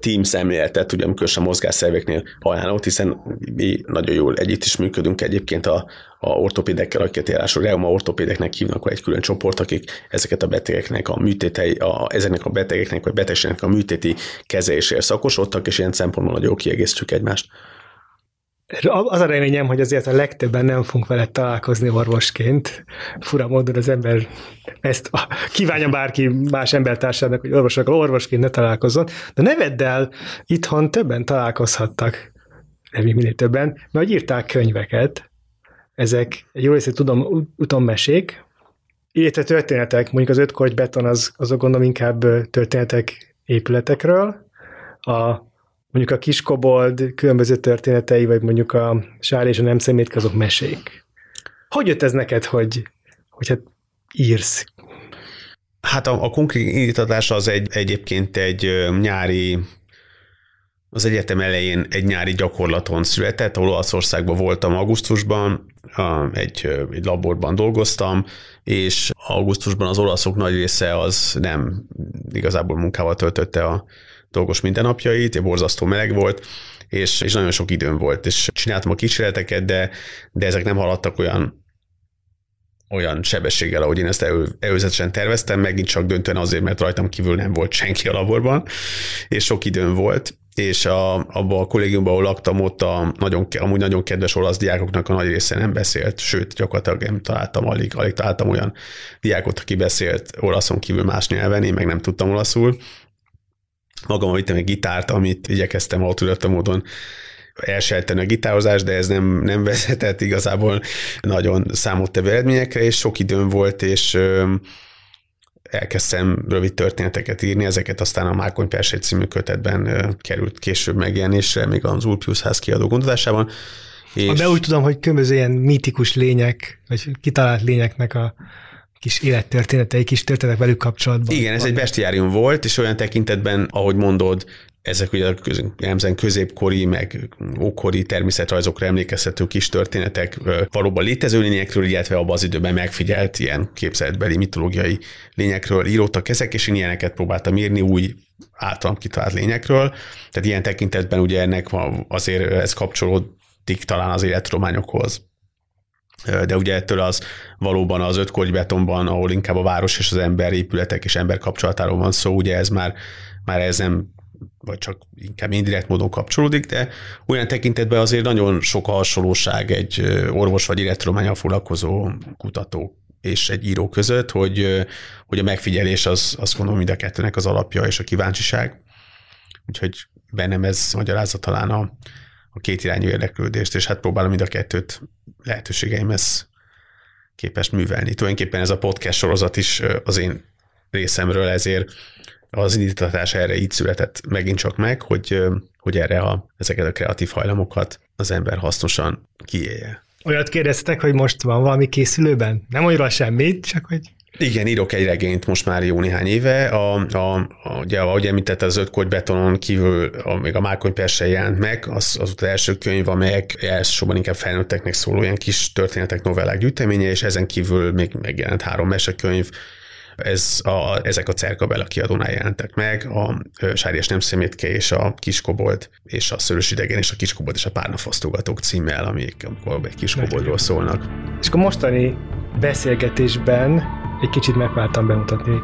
team szemléletet, ugye amikor a mozgásszerveknél ajánlott, hiszen mi nagyon jól együtt is működünk egyébként a, a ortopédekkel, akiket járások reuma ortopédeknek hívnak, egy külön csoport, akik ezeket a betegeknek a műtétei, a, ezeknek a betegeknek vagy betegségnek a műtéti kezelésére szakosodtak, és ilyen szempontból nagyon kiegészítjük egymást. Az a reményem, hogy azért a legtöbben nem fogunk vele találkozni orvosként. Fura módon az ember ezt kívánja bárki más embertársának, hogy orvosokkal orvosként ne találkozzon, de ne vedd el, itthon többen találkozhattak, nem minél többen, mert írták könyveket, ezek jó részét tudom, utommesék, illetve történetek, mondjuk az öt beton, az, azok gondolom inkább történetek épületekről, a mondjuk a kiskobold különböző történetei, vagy mondjuk a sár és a nem szemét, azok mesék. Hogy jött ez neked, hogy, hogy hát írsz? Hát a, a konkrét indítatás az egy, egyébként egy nyári az egyetem elején egy nyári gyakorlaton született, Olaszországban voltam augusztusban, egy, egy laborban dolgoztam, és augusztusban az olaszok nagy része az nem igazából munkával töltötte a, dolgos mindennapjait, borzasztó meleg volt, és, és nagyon sok időm volt, és csináltam a kísérleteket, de, de ezek nem haladtak olyan olyan sebességgel, ahogy én ezt elő, előzetesen terveztem, megint csak döntően azért, mert rajtam kívül nem volt senki a laborban, és sok időm volt, és a, abban a kollégiumban, ahol laktam, ott a nagyon, amúgy nagyon kedves olasz diákoknak a nagy része nem beszélt, sőt, gyakorlatilag nem találtam, alig, alig találtam olyan diákot, aki beszélt olaszon kívül más nyelven, én meg nem tudtam olaszul, Magam vittem egy gitárt, amit igyekeztem autodidakta módon elsejteni a gitározást, de ez nem, nem [laughs] vezetett igazából nagyon számottevő eredményekre, és sok időm volt, és elkezdtem rövid történeteket írni, ezeket aztán a Márkony Persej című kötetben került később megjelenésre, még az Ulpius ház kiadó gondozásában. És... De úgy tudom, hogy különböző ilyen mítikus lények, vagy kitalált lényeknek a kis élettörténetei, kis történetek velük kapcsolatban. Igen, ez egy bestiárium volt, és olyan tekintetben, ahogy mondod, ezek ugye a középkori, meg ókori természetrajzokra emlékezhető kis történetek valóban létező lényekről, illetve abban az időben megfigyelt ilyen képzeletbeli mitológiai lényekről írottak ezek, és én ilyeneket próbáltam írni új általam kitalált lényekről. Tehát ilyen tekintetben ugye ennek azért ez kapcsolódik talán az életrományokhoz de ugye ettől az valóban az öt betonban, ahol inkább a város és az ember épületek és ember kapcsolatáról van szó, ugye ez már, már ez nem vagy csak inkább indirekt módon kapcsolódik, de olyan tekintetben azért nagyon sok a hasonlóság egy orvos vagy élettudományal foglalkozó kutató és egy író között, hogy, hogy a megfigyelés az azt gondolom mind a kettőnek az alapja és a kíváncsiság. Úgyhogy bennem ez magyarázza talán a, a két irányú érdeklődést, és hát próbálom mind a kettőt lehetőségeimhez képes művelni. Tulajdonképpen ez a podcast sorozat is az én részemről ezért az indítatás erre így született megint csak meg, hogy, hogy erre a, ezeket a kreatív hajlamokat az ember hasznosan kiélje. Olyat kérdeztek, hogy most van valami készülőben? Nem mondja semmit, csak hogy igen, írok egy regényt most már jó néhány éve. A, a, a, ugye, ahogy említette, az öt betonon kívül a, még a Márkony Perse jelent meg, az, az az első könyv, amelyek elsősorban inkább felnőtteknek szóló ilyen kis történetek, novellák gyűjteménye, és ezen kívül még megjelent három mesekönyv, Ez a, ezek a Cerkabella kiadónál jelentek meg, a Sárjes nem szemétke és a Kiskobolt, és a Szörös idegen és a Kiskobolt és a Párnafosztogatók címmel, amik amikor egy kiskoboltról szólnak. És akkor mostani beszélgetésben egy kicsit megpróbáltam bemutatni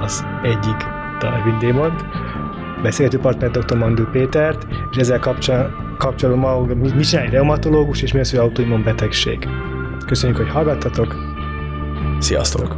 az egyik Darwin démont, beszélgető partner dr. Mandő Pétert, és ezzel kapcsolatban ma mi csinálj reumatológus, és mi az, hogy autoimmun betegség. Köszönjük, hogy hallgattatok. Sziasztok!